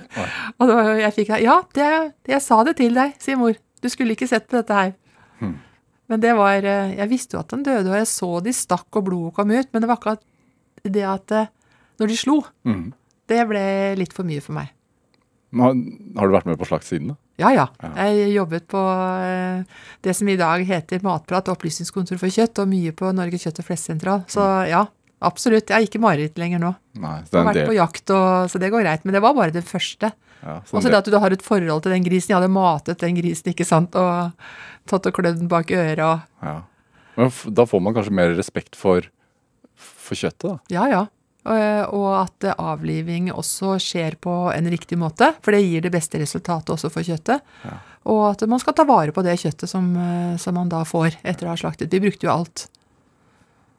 og da jeg fikk Ja, det, jeg sa det til deg, sier mor. Du skulle ikke sett på dette her. Men det var eh, Jeg visste jo at han døde, og jeg så de stakk og blodet kom ut, men det var akkurat det at eh, Når de slo, mm. det ble litt for mye for meg. Har, har du vært med på slaktsiden? da? Ja, ja. Jeg jobbet på eh, det som i dag heter Matprat, Opplysningskontor for kjøtt, og mye på Norges kjøtt- og flestsentral. Så ja, absolutt. Jeg er ikke mareritt lenger nå. Nei, så Jeg det er har vært del. på jakt, og, så det går greit. Men det var bare den første. Ja, så Også det at du har et forhold til den grisen. Jeg hadde matet den grisen, ikke sant, og tatt og klødd den bak øret og Ja. Men da får man kanskje mer respekt for, for kjøttet, da? Ja, ja. Og, og at eh, avliving også skjer på en riktig måte, for det gir det beste resultatet også for kjøttet. Og at man skal ta vare på det kjøttet som, eh, som man da får etter å ha slaktet. Vi brukte jo alt.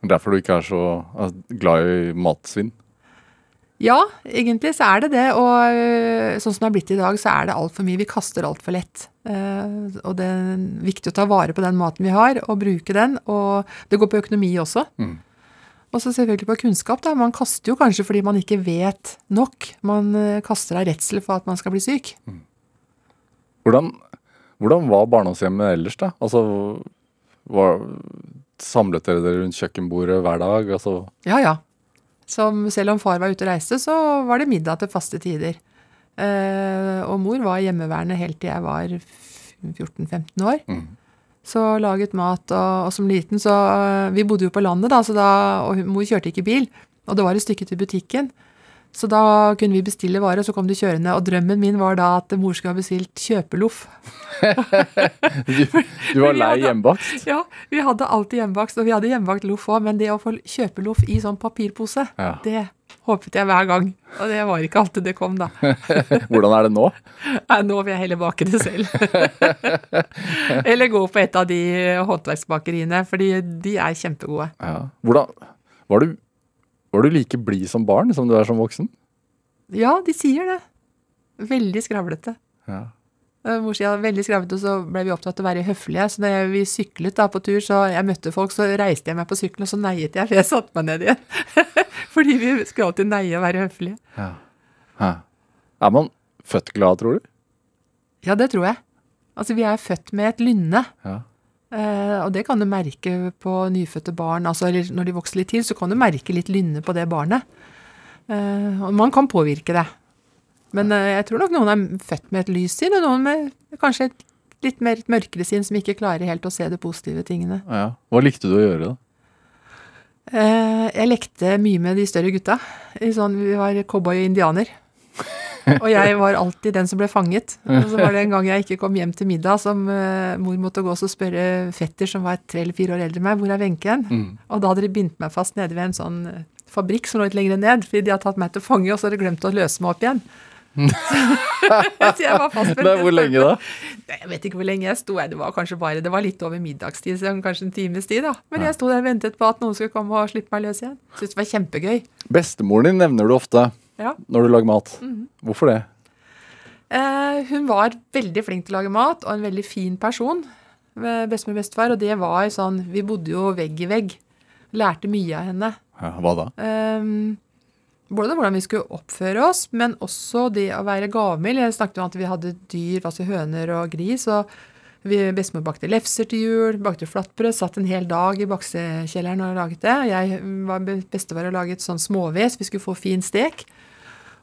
Derfor du ikke er så eh, glad i matsvinn? Ja, egentlig så er det det. Og øh, sånn som det har blitt i dag, så er det altfor mye. Vi kaster altfor lett. Eh, og det er viktig å ta vare på den maten vi har, og bruke den. Og det går på økonomi også. Mm. Og så selvfølgelig på kunnskap. da. Man kaster jo kanskje fordi man ikke vet nok. Man øh, kaster av redsel for at man skal bli syk. Hvordan, hvordan var barndomshjemmet ellers, da? Altså, var, samlet dere dere rundt kjøkkenbordet hver dag? Altså, Ja, ja. Som, selv om far var ute og reiste, så var det middag til faste tider. Eh, og mor var hjemmeværende helt til jeg var 14-15 år. mm. Så laget mat, og, og som liten så øh, Vi bodde jo på landet, da, så da, og mor kjørte ikke bil. Og det var et stykke til butikken. Så da kunne vi bestille varer, og så kom de kjørende. Og drømmen min var da at mor skulle ha bestilt kjøpeloff. du, du var lei hjemmebakt? Ja, vi hadde alltid hjemmebakst, og vi hadde hjemmebakt loff òg, men det å få kjøpeloff i sånn papirpose, Ja. det håpet jeg hver gang. Og det var ikke alltid det kom, da. Hvordan er det nå? Nei, nå vil jeg heller bake det selv. Eller gå på et av de håndverksbakeriene, fordi de er kjempegode. Ja. Hvordan, var, du, var du like blid som barn som du er som voksen? Ja, de sier det. Veldig skravlete. Ja. Eh, var veldig skravlete, og så ble vi opptatt av å være høflige. Så når vi syklet da på tur, så jeg møtte folk, så reiste jeg meg på sykkelen, og så neiet jeg, for jeg satte meg ned igjen. Fordi vi skulle alltid neie og være høflige. Ja. Er man født glad, tror du? Ja, det tror jeg. Altså, vi er født med et lynne. Ja. Eh, og det kan du merke på nyfødte barn. Altså, når de vokser litt til, så kan du merke litt lynne på det barnet. Eh, og man kan påvirke det. Men eh, jeg tror nok noen er født med et lys sinn, og noen med kanskje et litt mer et mørkere sinn, som ikke klarer helt å se de positive tingene. ja. Hva likte du å gjøre, da? Eh, jeg lekte mye med de større gutta. Sånn, vi var cowboy og indianer. Og jeg var alltid den som ble fanget. Og så var det en gang jeg ikke kom hjem til middag, som eh, mor måtte gå og spørre fetter som var tre eller fire år eldre enn meg, hvor er Wenche hen? Mm. Og da hadde de bindt meg fast nede ved en sånn fabrikk som lå litt lenger ned, fordi de hadde tatt meg til fange, og så hadde de glemt å løse meg opp igjen. så jeg var fastspent. Hvor lenge da? Jeg vet ikke hvor lenge jeg sto. Det var kanskje bare, det var litt over middagstid, så kanskje en times tid. da. Men jeg sto der og ventet på at noen skulle komme og slippe meg løs igjen. Syntes det var kjempegøy. Bestemoren din nevner du ofte Ja. når du lager mat. Mhm. Hvorfor det? Eh, hun var veldig flink til å lage mat, og en veldig fin person. eh, Bestemor og bestefar. Og det var sånn Vi bodde jo vegg i vegg. Lærte mye av henne. Ja, hva da? Ehm, både hvordan vi skulle oppføre oss, men også det å være gavmild. Jeg snakket om at vi hadde dyr, altså høner og gris. og vi Bestemor bakte lefser til jul, bakte flatbrød, satt en hel dag i baksekjelleren og laget det. Jeg var bestefar og laget sånn småves, vi skulle få fin stek.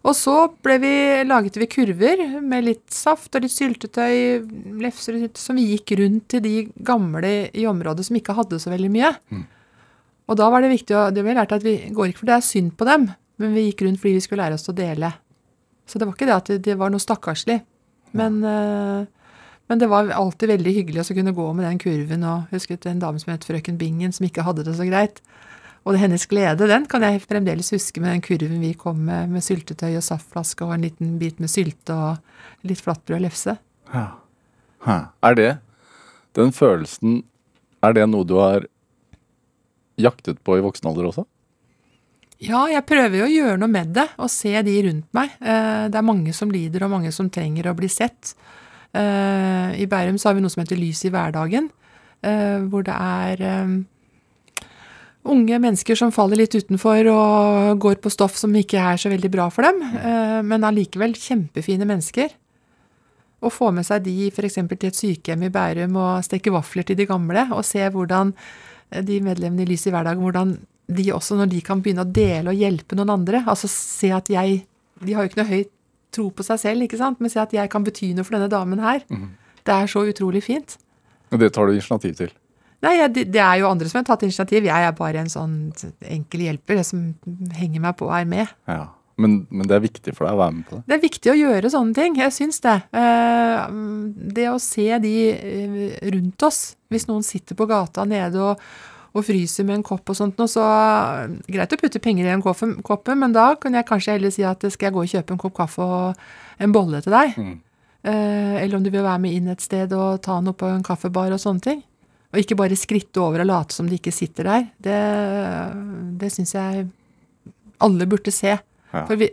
Og så vi, laget vi kurver med litt saft og litt syltetøy, lefser og sylt, som vi gikk rundt til de gamle i området som ikke hadde så veldig mye. Og da var det viktig å, det vi lærte at vi går ikke for det er synd på dem, men vi gikk rundt fordi vi skulle lære oss å dele. Så det var ikke det at det, var noe stakkarslig. Men, eh, men det var alltid veldig hyggelig å kunne gå med den kurven. Og jeg husket en dame som het frøken Bingen, som ikke hadde det så greit. Og det hennes glede, den kan jeg fremdeles huske med den kurven vi kom med, med syltetøy og saftflaske og en liten bit med sylte og litt flatbrød og lefse. Ja. Hæ. Er det den følelsen Er det noe du har jaktet på i voksen alder også? Ja, jeg prøver jo å gjøre noe med det, og se de rundt meg. Eh, Det er mange som lider, og mange som trenger å bli sett. Eh, I Bærum så har vi noe som heter Lys i hverdagen, eh, hvor det er unge mennesker som faller litt utenfor og går på stoff som ikke er så veldig bra for dem, men allikevel kjempefine mennesker. Å få med seg de f.eks. til et sykehjem i Bærum og steke vafler til de gamle, og se hvordan de medlemmene i Lys i hverdagen, hvordan de også, når de kan begynne å dele og hjelpe noen andre, altså se at jeg De har jo ikke noe høy tro på seg selv, ikke sant, men se at jeg kan bety noe for denne damen her. Det er så utrolig fint. Og det tar du initiativ til? Nei, jeg, det, det er jo andre som har tatt initiativ. Jeg er bare en sånn enkel hjelper. Det som henger meg på, og er med. Ja. Men, men det er viktig for deg å være med på det? Det er viktig å gjøre sånne ting. Jeg syns det. Eh, Det å se de eh, rundt oss, hvis noen sitter på gata nede og, og fryser med en kopp og sånt noe, så eh, Greit å putte penger i en koppen, men da kan jeg kanskje heller si at skal jeg gå og kjøpe en kopp kaffe og en bolle til deg? Mm. Eh, Eller om du vil være med inn et sted og ta noe på en kaffebar og sånne ting. Og ikke bare skritte over og late som de ikke sitter der. Det, det syns jeg alle burde se. Ja. For vi,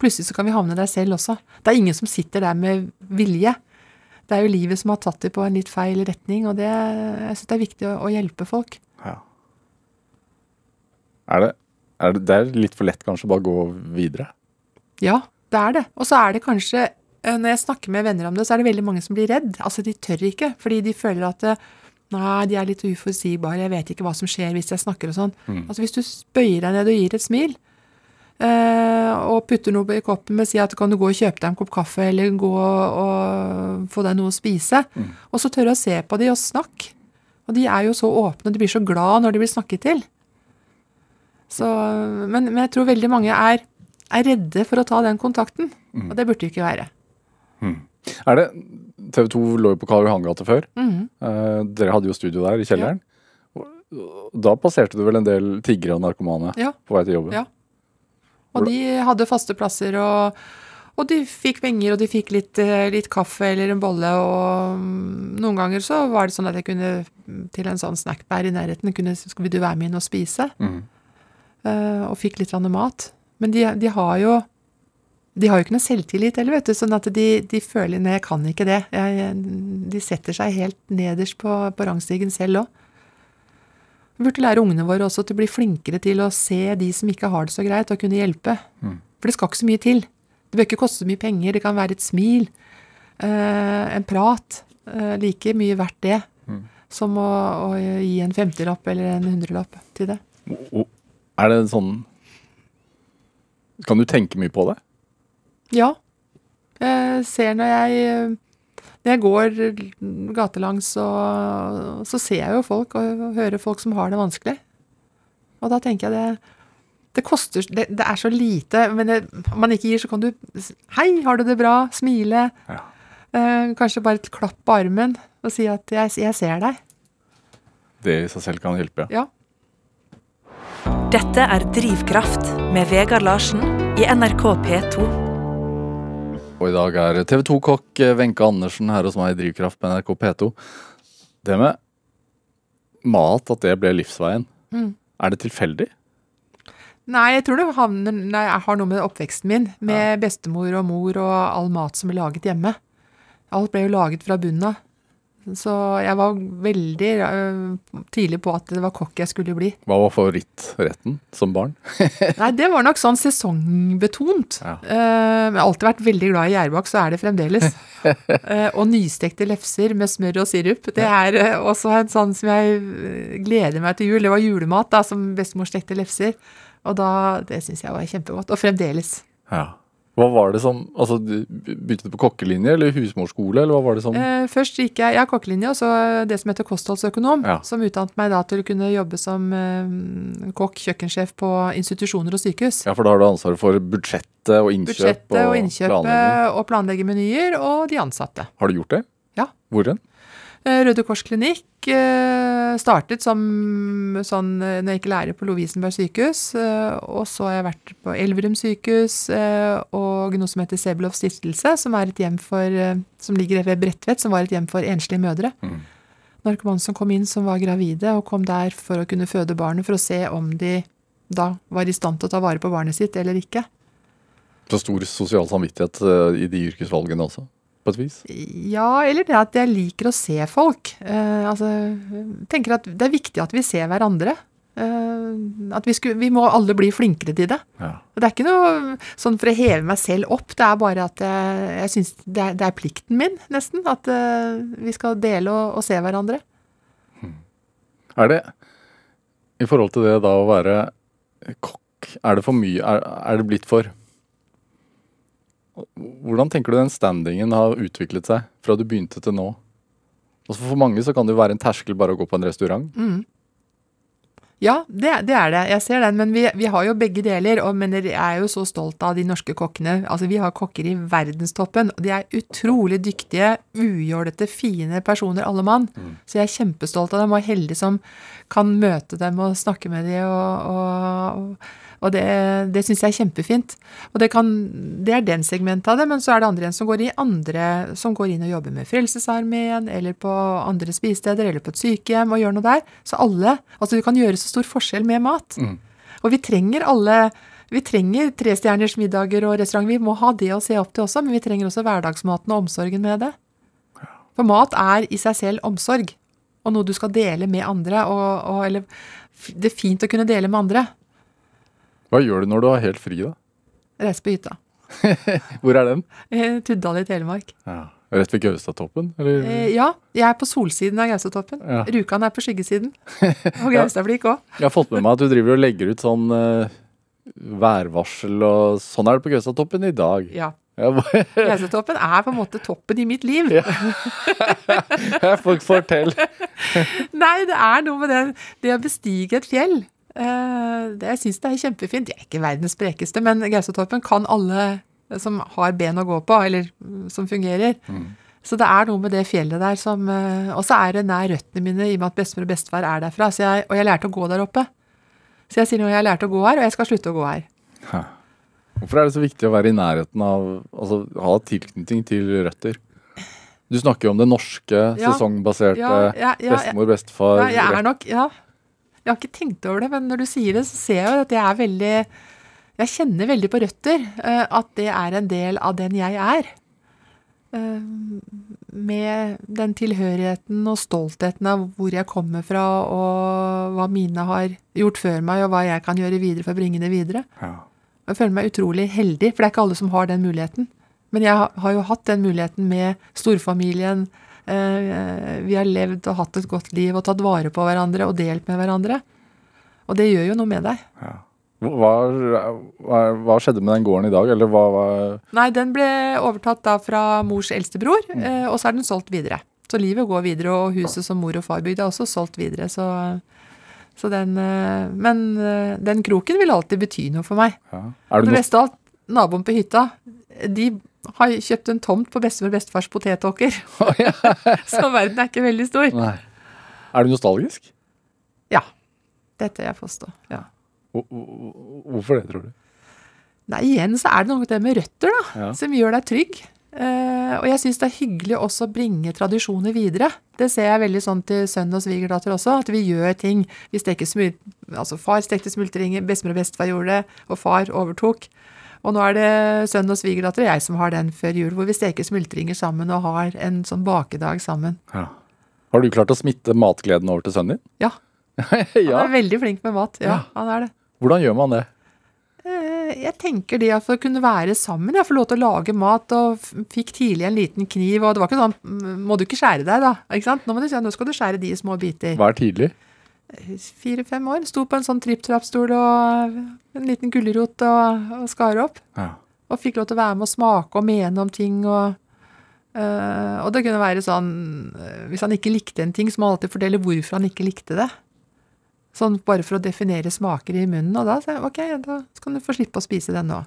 plutselig så kan vi havne der selv også. Det er ingen som sitter der med vilje. Det er jo livet som har tatt dem på en litt feil retning, og det, jeg syns det er viktig å, å hjelpe folk. Ja. Er det, er det, det er litt for lett kanskje å bare gå videre? Ja, det er det. Og så er det kanskje eh, Når jeg snakker med venner om det, så er det veldig mange som blir redd. Altså, de tør ikke, fordi de føler at eh, Nei, de er litt uforutsigbare, jeg vet ikke hva som skjer hvis jeg snakker og sånn. Altså, hvis du bøyer deg ned og gir et smil, Uh, og putter noe i koppen med si at kan du gå og kjøpe deg en kopp kaffe, eller gå og, og få deg noe å spise, og så tørre å se på de og snakke. Og de er jo så åpne, de blir så glad når de blir snakket til. Så, men, men jeg tror veldig mange er, er redde for å ta den kontakten, og det burde jo ikke være. Er det TV 2 lå jo på Karl Johan gate før. Mm. Eh, dere hadde jo studio der i kjelleren. Og Da passerte du vel en del tiggere og narkomane Ja. på vei til jobben? Ja. Og de hadde faste plasser, og, og de fikk penger, og de fikk litt, eh, litt kaffe eller en bolle, og mm, noen ganger så var det sånn at jeg kunne mm, til en sånn snackbær i nærheten, kunne, vil du være med inn og spise? Mm. Eh, og fikk litt grann mat. Men de, de har jo de har jo ikke noe selvtillit heller, vet du, sånn at de, de føler Nei, jeg kan ikke det. Jeg, de setter seg helt nederst på, på rangstigen selv òg. Vi burde lære ungene våre også til å bli flinkere til å se de som ikke har det så greit, og kunne hjelpe. For det skal ikke så mye til. Det bør ikke koste så mye penger. Det kan være et smil, eh, en prat. Eh, like mye verdt det som å, å gi en femtilapp eller en hundrelapp til det. Er det sånn Kan du tenke mye på det? Ja. Jeg ser når jeg Når jeg går gatelangs, så, så ser jeg jo folk og, og hører folk som har det vanskelig. Og da tenker jeg det det koster Det, det er så lite, men det, om man ikke gir, så kan du Hei, har du det bra? Smile. Ja. Eh, kanskje bare et klapp på armen og si at jeg, jeg ser deg. Det i seg selv kan hjelpe. Ja. Dette er Drivkraft med Vegard Larsen i NRK P2. Og i dag er TV 2-kokk Wenche Andersen her hos meg i Drivkraft på NRK P2. Det med mat, at det ble livsveien. Mm. Er det tilfeldig? Nei, jeg tror det havner, nei, jeg har noe med oppveksten min, med bestemor og mor og all mat som ble laget hjemme. Alt ble jo laget fra bunnen av. Så jeg var veldig uh, tidlig på at det var kokk jeg skulle bli. Hva var favorittretten som barn? Nei, det var nok sånn sesongbetont. Ja. Uh, jeg har alltid vært veldig glad i gjærbakk, så er det fremdeles. uh, og nystekte lefser med smør og sirup. Det er også en sånn som jeg gleder meg til jul. Det var julemat, da, som bestemor stekte lefser. Og da, det syns jeg var kjempegodt. Og fremdeles. Ja. Hva var det som Altså, Begynte du på kokkelinje eller husmorskole, eller hva var det som Eh, først gikk jeg, ja, kokkelinje, og så det som heter kostholdsøkonom, Ja. som utdannet meg da til å kunne jobbe som eh, kokk, kjøkkensjef på institusjoner og sykehus. Ja, for da har du ansvaret for budsjettet og innkjøp Budsjettet og og innkjøpet og planlegge menyer, og de ansatte. Har du gjort det? Ja. Hvor hen? Eh, Røde Kors klinikk eh, startet som sånn eh, når jeg gikk lærer på Lovisenberg sykehus, eh, og så har jeg vært på Elverum sykehus eh, og noe som heter Sebelov stiftelse, som er et hjem for, eh, som ligger ved Bredtvet, som var et hjem for enslige mødre. Mm. Narkomane som kom inn som var gravide, og kom der for å kunne føde barnet, for å se om de da var i stand til å ta vare på barnet sitt eller ikke. Så stor sosial samvittighet eh, i de yrkesvalgene også, på et vis? Ja, eller det at jeg liker å se folk. Eh, altså, tenker at det er viktig at vi ser hverandre. Uh, at vi, skulle, vi må alle bli flinkere til det. Ja. Og Det er ikke noe sånn for å heve meg selv opp, det er bare at jeg, jeg syns det, det er plikten min, nesten. At uh, vi skal dele og, og se hverandre. Er det I forhold til det da å være kokk, er det for mye Er, er det blitt for Hvordan tenker du den standingen har utviklet seg fra du begynte til nå? Altså For mange så kan det jo være en terskel bare å gå på en restaurant. Ja, det, det er det. Jeg ser den. Men vi, vi har jo begge deler. Og, men jeg er jo så stolt av de norske kokkene. Altså, Vi har kokker i verdenstoppen. og De er utrolig dyktige, ujålete, fine personer, alle mann. Så jeg er kjempestolt av dem og heldig som kan møte dem og snakke med dem. Og, og, og det, det syns jeg er kjempefint. Og det, kan, det er den segmentet av det. Men så er det andre igjen som går, i andre, som går inn og jobber med Frelsesarmeen, eller på andre spisesteder, eller på et sykehjem og gjør noe der. Så alle Altså, du kan gjøre så stor forskjell med mat. Og vi trenger alle vi trenger trestjerners middager og restauranter. Vi må ha det å se opp til også, men vi trenger også hverdagsmaten og omsorgen med det. For mat er i seg selv omsorg, og noe du skal dele med andre. Og, og, eller det er fint å kunne dele med andre. Hva gjør du når du har helt fri, da? Reise på hytta. Hvor er den? Eh, Tuddal i Telemark. Ja. Rett ved Gaustatoppen? Eller? Eh, ja, jeg er på solsiden av Gaustatoppen. Ja. Rjukan er på skyggesiden. Og Gaustablikk òg. Jeg har fått med meg at du driver og legger ut sånn uh, værvarsel og sånn er det på Gaustatoppen i dag. Ja. Ja, Gaustatoppen er på en måte toppen i mitt liv. Folk fortell. Nei, det er noe med det, det å bestige et fjell. Eh, det, jeg syns det er kjempefint. Jeg er ikke verdens sprekeste, men Gaustatoppen kan alle som har ben å gå på, eller mm, som fungerer. Så det er noe med det fjellet der som eh, Og så er det nær røttene mine, i og med at bestemor og bestefar er derfra. Så jeg, og jeg lærte å gå der oppe. Så jeg sier nå jeg har lærte å gå her, og jeg skal slutte å gå her. Hvorfor er det så viktig å være i nærheten av Altså ha tilknytning til røtter? Du snakker jo om det norske, Ja. sesongbaserte Ja, ja, ja, bestemor, bestefar Ja, jeg er nok Ja. Jeg har ikke tenkt over det, men når du sier det, så ser jeg jo at jeg er veldig Jeg kjenner veldig på røtter eh, at det er en del av den jeg er. Eh, med den tilhørigheten og stoltheten av hvor jeg kommer fra, og hva mine har gjort før meg, og hva jeg kan gjøre videre for å bringe det videre. Ja. Jeg føler meg utrolig heldig, for det er ikke alle som har den muligheten. Men jeg har- har jo hatt den muligheten med storfamilien. Eh, Vi har levd og hatt et godt liv og tatt vare på hverandre og delt med hverandre. Og det gjør jo noe med deg. Hva, hva, hva skjedde med den gården i dag, eller hva, hva Nei, den ble overtatt da fra mors eldstebror, mm. og så er den solgt videre. Så livet går videre, og huset som mor og far bygde er også solgt videre. Så, så den eh, Men eh, den kroken vil alltid bety noe for meg. ja. Er Det det beste av alt, naboen på hytta, de har kjøpt en tomt på bestemor og bestefars potetåker. så verden er ikke veldig stor. Nei. Er du nostalgisk? Ja. Dette tør jeg påstå. Ja. Hvor- hvor- Hvorfor det, tror du? Nei, igjen så er det noe det med røtter da, Ja. som gjør deg trygg. Uh, og jeg syns det er hyggelig også å bringe tradisjoner videre. Det ser jeg veldig sånn til sønn og svigerdatter også, at vi gjør ting. Vi steker smul altså Far stekte smultringer, bestemor og bestefar gjorde det, og far overtok. Og nå er det sønn og svigerdatter og jeg som har den før jul, hvor vi steker smultringer sammen og har en sånn bakedag sammen. Ja. Har du klart å smitte matgleden over til sønnen din? Ja. Han er veldig flink med mat. Ja, Ja. han er det. Hvordan gjør man det? Eh, Jeg tenker det at for å kunne være sammen, jeg får lov til å lage mat, og fikk tidlig en liten kniv, og det var ikke sånn, "Mm, må du ikke skjære deg da, ikke sant? Nå må du si, nå skal du skjære de i små biter. Hva er tidlig? Fire-fem år, sto på en sånn tripp-trapp-stol og en liten gulrot og, og skar opp, Ja. og fikk lov til å være med og smake og mene om ting, og, øh, og det kunne være sånn, eh, hvis han ikke likte en ting, så må han alltid fortelle hvorfor han ikke likte det. Sånn bare for å definere smaker i munnen, og da sa jeg, ok, da skal du få slippe å spise den nå.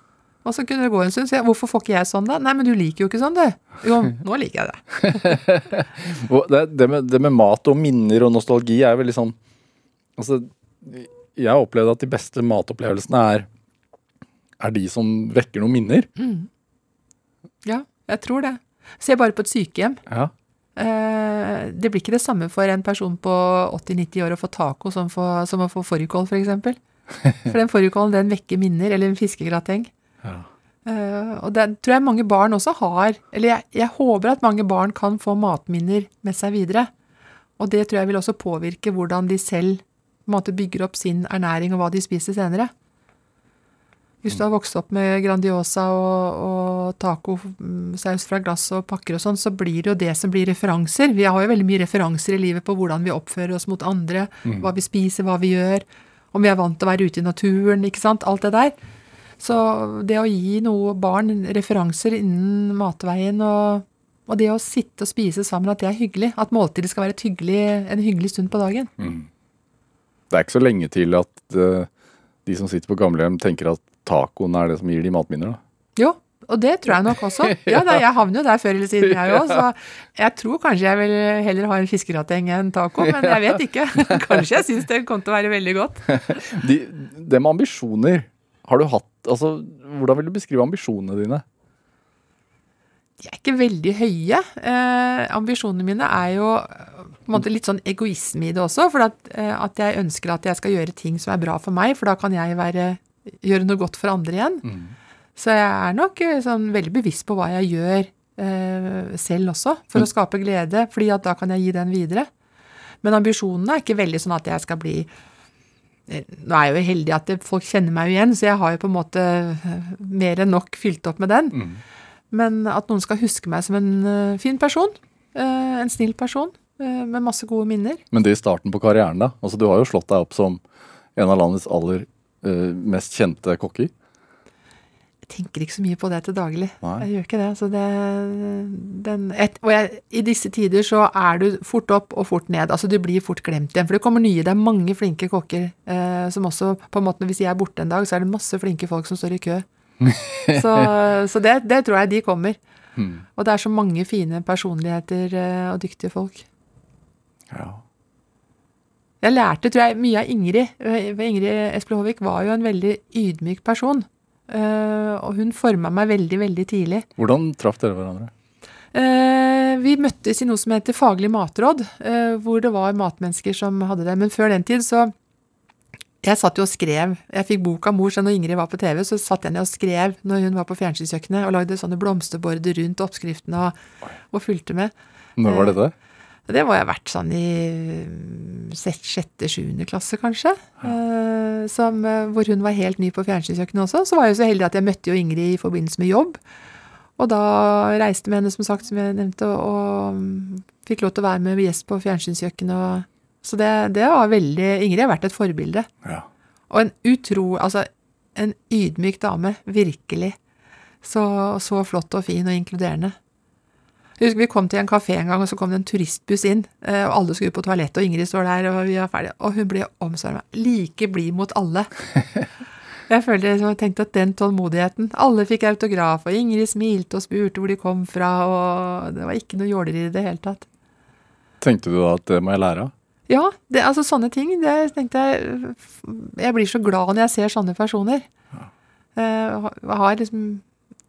Og så kunne det gå en stund, så jeg, hvorfor får ikke jeg sånn da? Nei, men du liker jo ikke sånn, du. Jo, nå liker jeg det. Det, det, med, det med mat og minner og nostalgi er veldig sånn Altså, jeg har opplevd at de beste matopplevelsene er, er de som vekker noen minner. Ja, jeg tror det. Se bare på et sykehjem. Ja. Eh, det blir ikke det samme for en person på 80-90 år å få taco som, for, som å få fårikål, for eksempel. For den fårikålen, den vekker minner, eller en fiskegrateng. Ja. Eh, og det tror jeg mange barn også har, eller jeg, jeg håper at mange barn kan få matminner med seg videre. Og det tror jeg vil også påvirke hvordan de selv på en måte bygger opp sin ernæring og hva de spiser senere. Hvis du har vokst opp med Grandiosa og, og tacosaus fra glass og pakker og sånn, så blir det jo det som blir referanser. Vi har jo veldig mye referanser i livet på hvordan vi oppfører oss mot andre, hva vi spiser, hva vi gjør, om vi er vant til å være ute i naturen, ikke sant, alt det der. Så det å gi noe barn referanser innen matveien og, og det å sitte og spise sammen, at det er hyggelig, at måltidet skal være et hyggelig, en hyggelig stund på dagen. Det er ikke så lenge til at uh, de som sitter på gamlehjem tenker at tacoen er det som gir de matminner. da. Jo, og det tror jeg nok også. Ja, da, jeg havner jo der før eller siden, jeg òg. Så jeg tror kanskje jeg vil heller ha en fiskerateng enn taco, men jeg vet ikke. Kanskje jeg syns det kommer til å være veldig godt. De, det med ambisjoner, har du hatt altså, Hvordan vil du beskrive ambisjonene dine? De er ikke veldig høye. Eh, ambisjonene mine er jo eh, på en måte litt sånn egoisme i det også. For at, eh, at jeg ønsker at jeg skal gjøre ting som er bra for meg, for da kan jeg være, gjøre noe godt for andre igjen. Så jeg er nok eh, sånn veldig bevisst på hva jeg gjør eh, selv også, for å skape glede. fordi at da kan jeg gi den videre. Men ambisjonene er ikke veldig sånn at jeg skal bli eh, Nå er jeg jo heldig at folk kjenner meg jo igjen, så jeg har jo på en måte mer enn nok fylt opp med den. Men at noen skal huske meg som en fin person. en snill person med masse gode minner. Men det i starten på karrieren, da? Altså, du har jo slått deg opp som en av landets aller uh, mest kjente kokker. Jeg tenker ikke så mye på det til daglig. Nei. Jeg gjør ikke det. Så det den, et, og jeg, i disse tider så er du fort opp og fort ned. Altså du blir fort glemt igjen. For det kommer nye. Det er mange flinke kokker eh, som også på en måte Hvis jeg er borte en dag, så er det masse flinke folk som står i kø. så så det, det tror jeg de kommer. Og det er så mange fine personligheter eh, og dyktige folk. Ja. Jeg lærte, tror jeg, mye av Ingrid. Eh, Ingrid Espelid Håvik var jo en veldig ydmyk person. Eh, og hun forma meg veldig, veldig tidlig. Hvordan traff dere hverandre? Eh, vi møttes i noe som heter Faglig matråd, hvor det var matmennesker som hadde det. Men før den tid så Jeg satt jo og skrev. Jeg fikk bok av mor, så når Ingrid var på TV, så satt jeg ned og skrev når hun var på fjernsynskjøkkenet, og lagde sånne blomsterborder rundt oppskriftene og, og fulgte med. Når var dette? Det må jeg ha vært sånn i mm, sjette-sjuende klasse, kanskje. Ja. som, eh, hvor hun var helt ny på fjernsynskjøkkenet også. Så var jeg jo så heldig at jeg møtte jo Ingrid i forbindelse med jobb. Og da reiste med henne, som sagt, som jeg nevnte, og, og mm, fikk lov til å være med gjest på fjernsynskjøkkenet. så det, det var veldig Ingrid har vært et forbilde. Ja. Og en utro Altså, en ydmyk dame. Virkelig. Så, så flott og fin og inkluderende. Jeg husker Vi kom til en kafé en gang, og så kom det en turistbuss inn. eh, og Alle skulle på toalettet, og Ingrid står der, og vi var ferdige. Og hun ble omsvarma. Like blid mot alle. Jeg følte jeg tenkte at den tålmodigheten Alle fikk autograf, og Ingrid smilte og spurte hvor de kom fra, og det var ikke noe jåleri i det hele tatt. Tenkte du da at det må jeg lære av? Ja, det, altså sånne ting. Det tenkte jeg Jeg blir så glad når jeg ser sånne personer. Eh, Jeg har liksom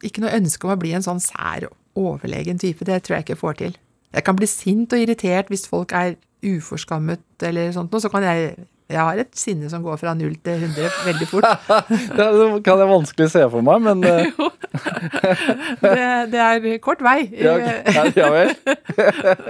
ikke noe ønske om å bli en sånn sær, overlegen type. Det tror jeg ikke jeg får til. Jeg kan bli sint og irritert hvis folk er uforskammet eller sånt noe. Så kan jeg Jeg har et sinne som går fra null til 100 veldig fort. Det kan jeg vanskelig se for meg, men Jo. Det, det er kort vei. ja, ja, vel.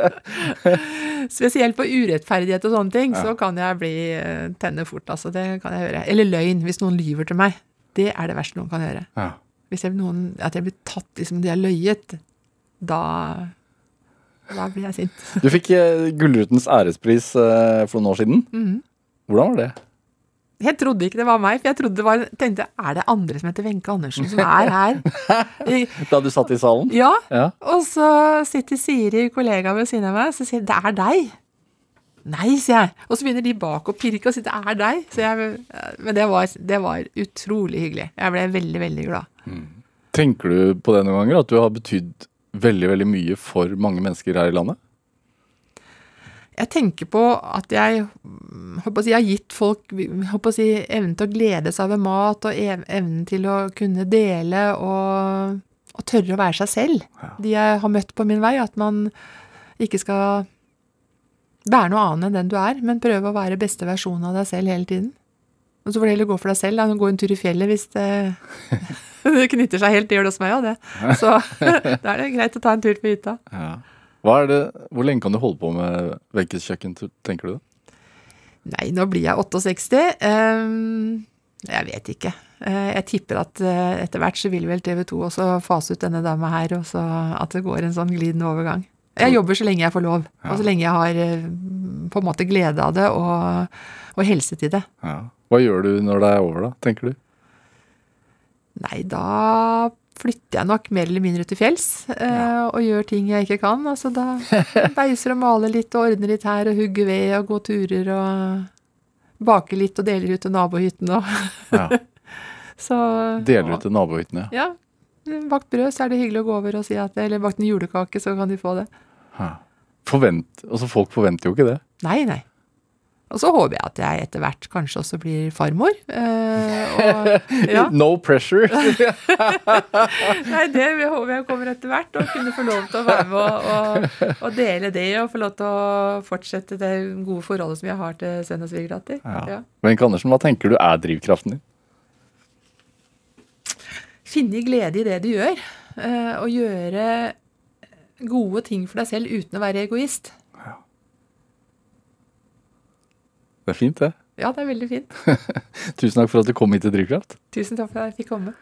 Spesielt på urettferdighet og sånne ting, Ja. så kan jeg bli eh, tenne fort. Altså, det kan jeg gjøre. Eller løgn, hvis noen lyver til meg. Det er det verste noen kan gjøre. Ja. Hvis jeg, noen, at jeg blir tatt liksom de har løyet, da da blir jeg sint. Du fikk eh, Gullrutens ærespris eh, for noen år siden. Mhm. Hvordan var det? Jeg trodde ikke det var meg, for jeg trodde det var, tenkte er det andre som heter Wenche Andersen som er her? Da du satt i salen? Ja, Ja. og så sitter Siri, kollega ved siden av meg, så sier det er deg. Nei, sier jeg. Og så begynner de bak å pirke og si det er deg. Så jeg, men det var, det var utrolig hyggelig. Jeg ble veldig, veldig glad. Tenker du på det noen ganger? At du har betydd veldig veldig mye for mange mennesker her i landet? Jeg tenker på at jeg håper å si, jeg har gitt folk håper å si, evnen til å glede seg over mat, og evnen til å kunne dele og, og tørre å være seg selv. De jeg har møtt på min vei. At man ikke skal være noe annet enn den du er, men prøve å være beste versjon av deg selv hele tiden. Og så får du heller gå for deg selv. Da. Gå en tur i fjellet hvis det, det knytter seg helt. Gjør det hos meg òg, det. Så da er det greit å ta en tur på hytta. Ja. Det, hvor lenge kan du holde på med Wenches kjøkken, tenker du? Nei, nå blir jeg 68. Um, jeg vet ikke. Eh, jeg tipper at eh, etter hvert så vil vel TV 2 også fase ut denne dama her, og så at det går en sånn glidende overgang. Jeg jobber så lenge jeg får lov, og så lenge jeg har eh, på en måte glede av det og, og helse til det. Ja. Hva gjør du når det er over, da, tenker du? Nei, da flytter jeg nok mer eller mindre til fjells eh, og gjør ting jeg ikke kan. Altså da beiser og maler litt og ordner litt her og hugger ved og går turer og baker litt og deler ut til nabohyttene og Ja. så Deler ut til nabohyttene? Ja. Bakt brød, så er det hyggelig å gå over og si at Eller bakt en julekake, så kan de få det. Ja. Forvent, altså Folk forventer jo ikke det. Nei, nei. Og så håper jeg at jeg etter hvert kanskje også blir farmor. Eh, og, ja. No pressure! Nei, det håper jeg kommer etter hvert. Å kunne få lov til å være med og, og, og dele det, og få lov til å fortsette det gode forholdet som jeg har til sønn og svigerdatter. Ja. Ja. Wenche Andersen, hva tenker du er drivkraften din? Finne glede i det du gjør. eh, Og gjøre gode ting for deg selv uten å være egoist. Det er fint, det. Ja, det er veldig fint. Tusen takk for at du kom hit til Drivkraft. Tusen takk for at jeg fikk komme.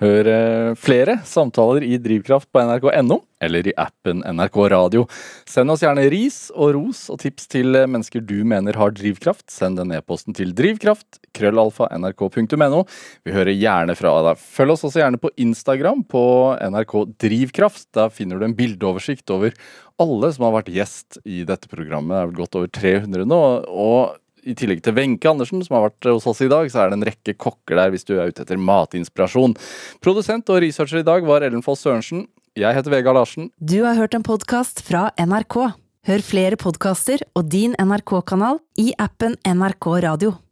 Hør eh, flere samtaler i Drivkraft på nrk.no eller i appen NRK Radio. Send oss gjerne ris og ros og tips til eh, mennesker du mener har drivkraft. Send den e-posten til drivkraft, krøllalfa, nrk.no. Vi hører gjerne fra deg. Følg oss også gjerne på Instagram på NRK Drivkraft. Der finner du en bildeoversikt over alle som har vært gjest i dette programmet. Det er vel godt over 300 nå. og i tillegg til Wenche Andersen, som har vært hos oss i dag, så er det en rekke kokker der hvis du er ute etter matinspirasjon. Produsent og researcher i dag var Ellen Foss Sørensen. Jeg heter Vegard Larsen. Du har hørt en podkast fra NRK. Hør flere podkaster og din NRK-kanal i appen NRK Radio.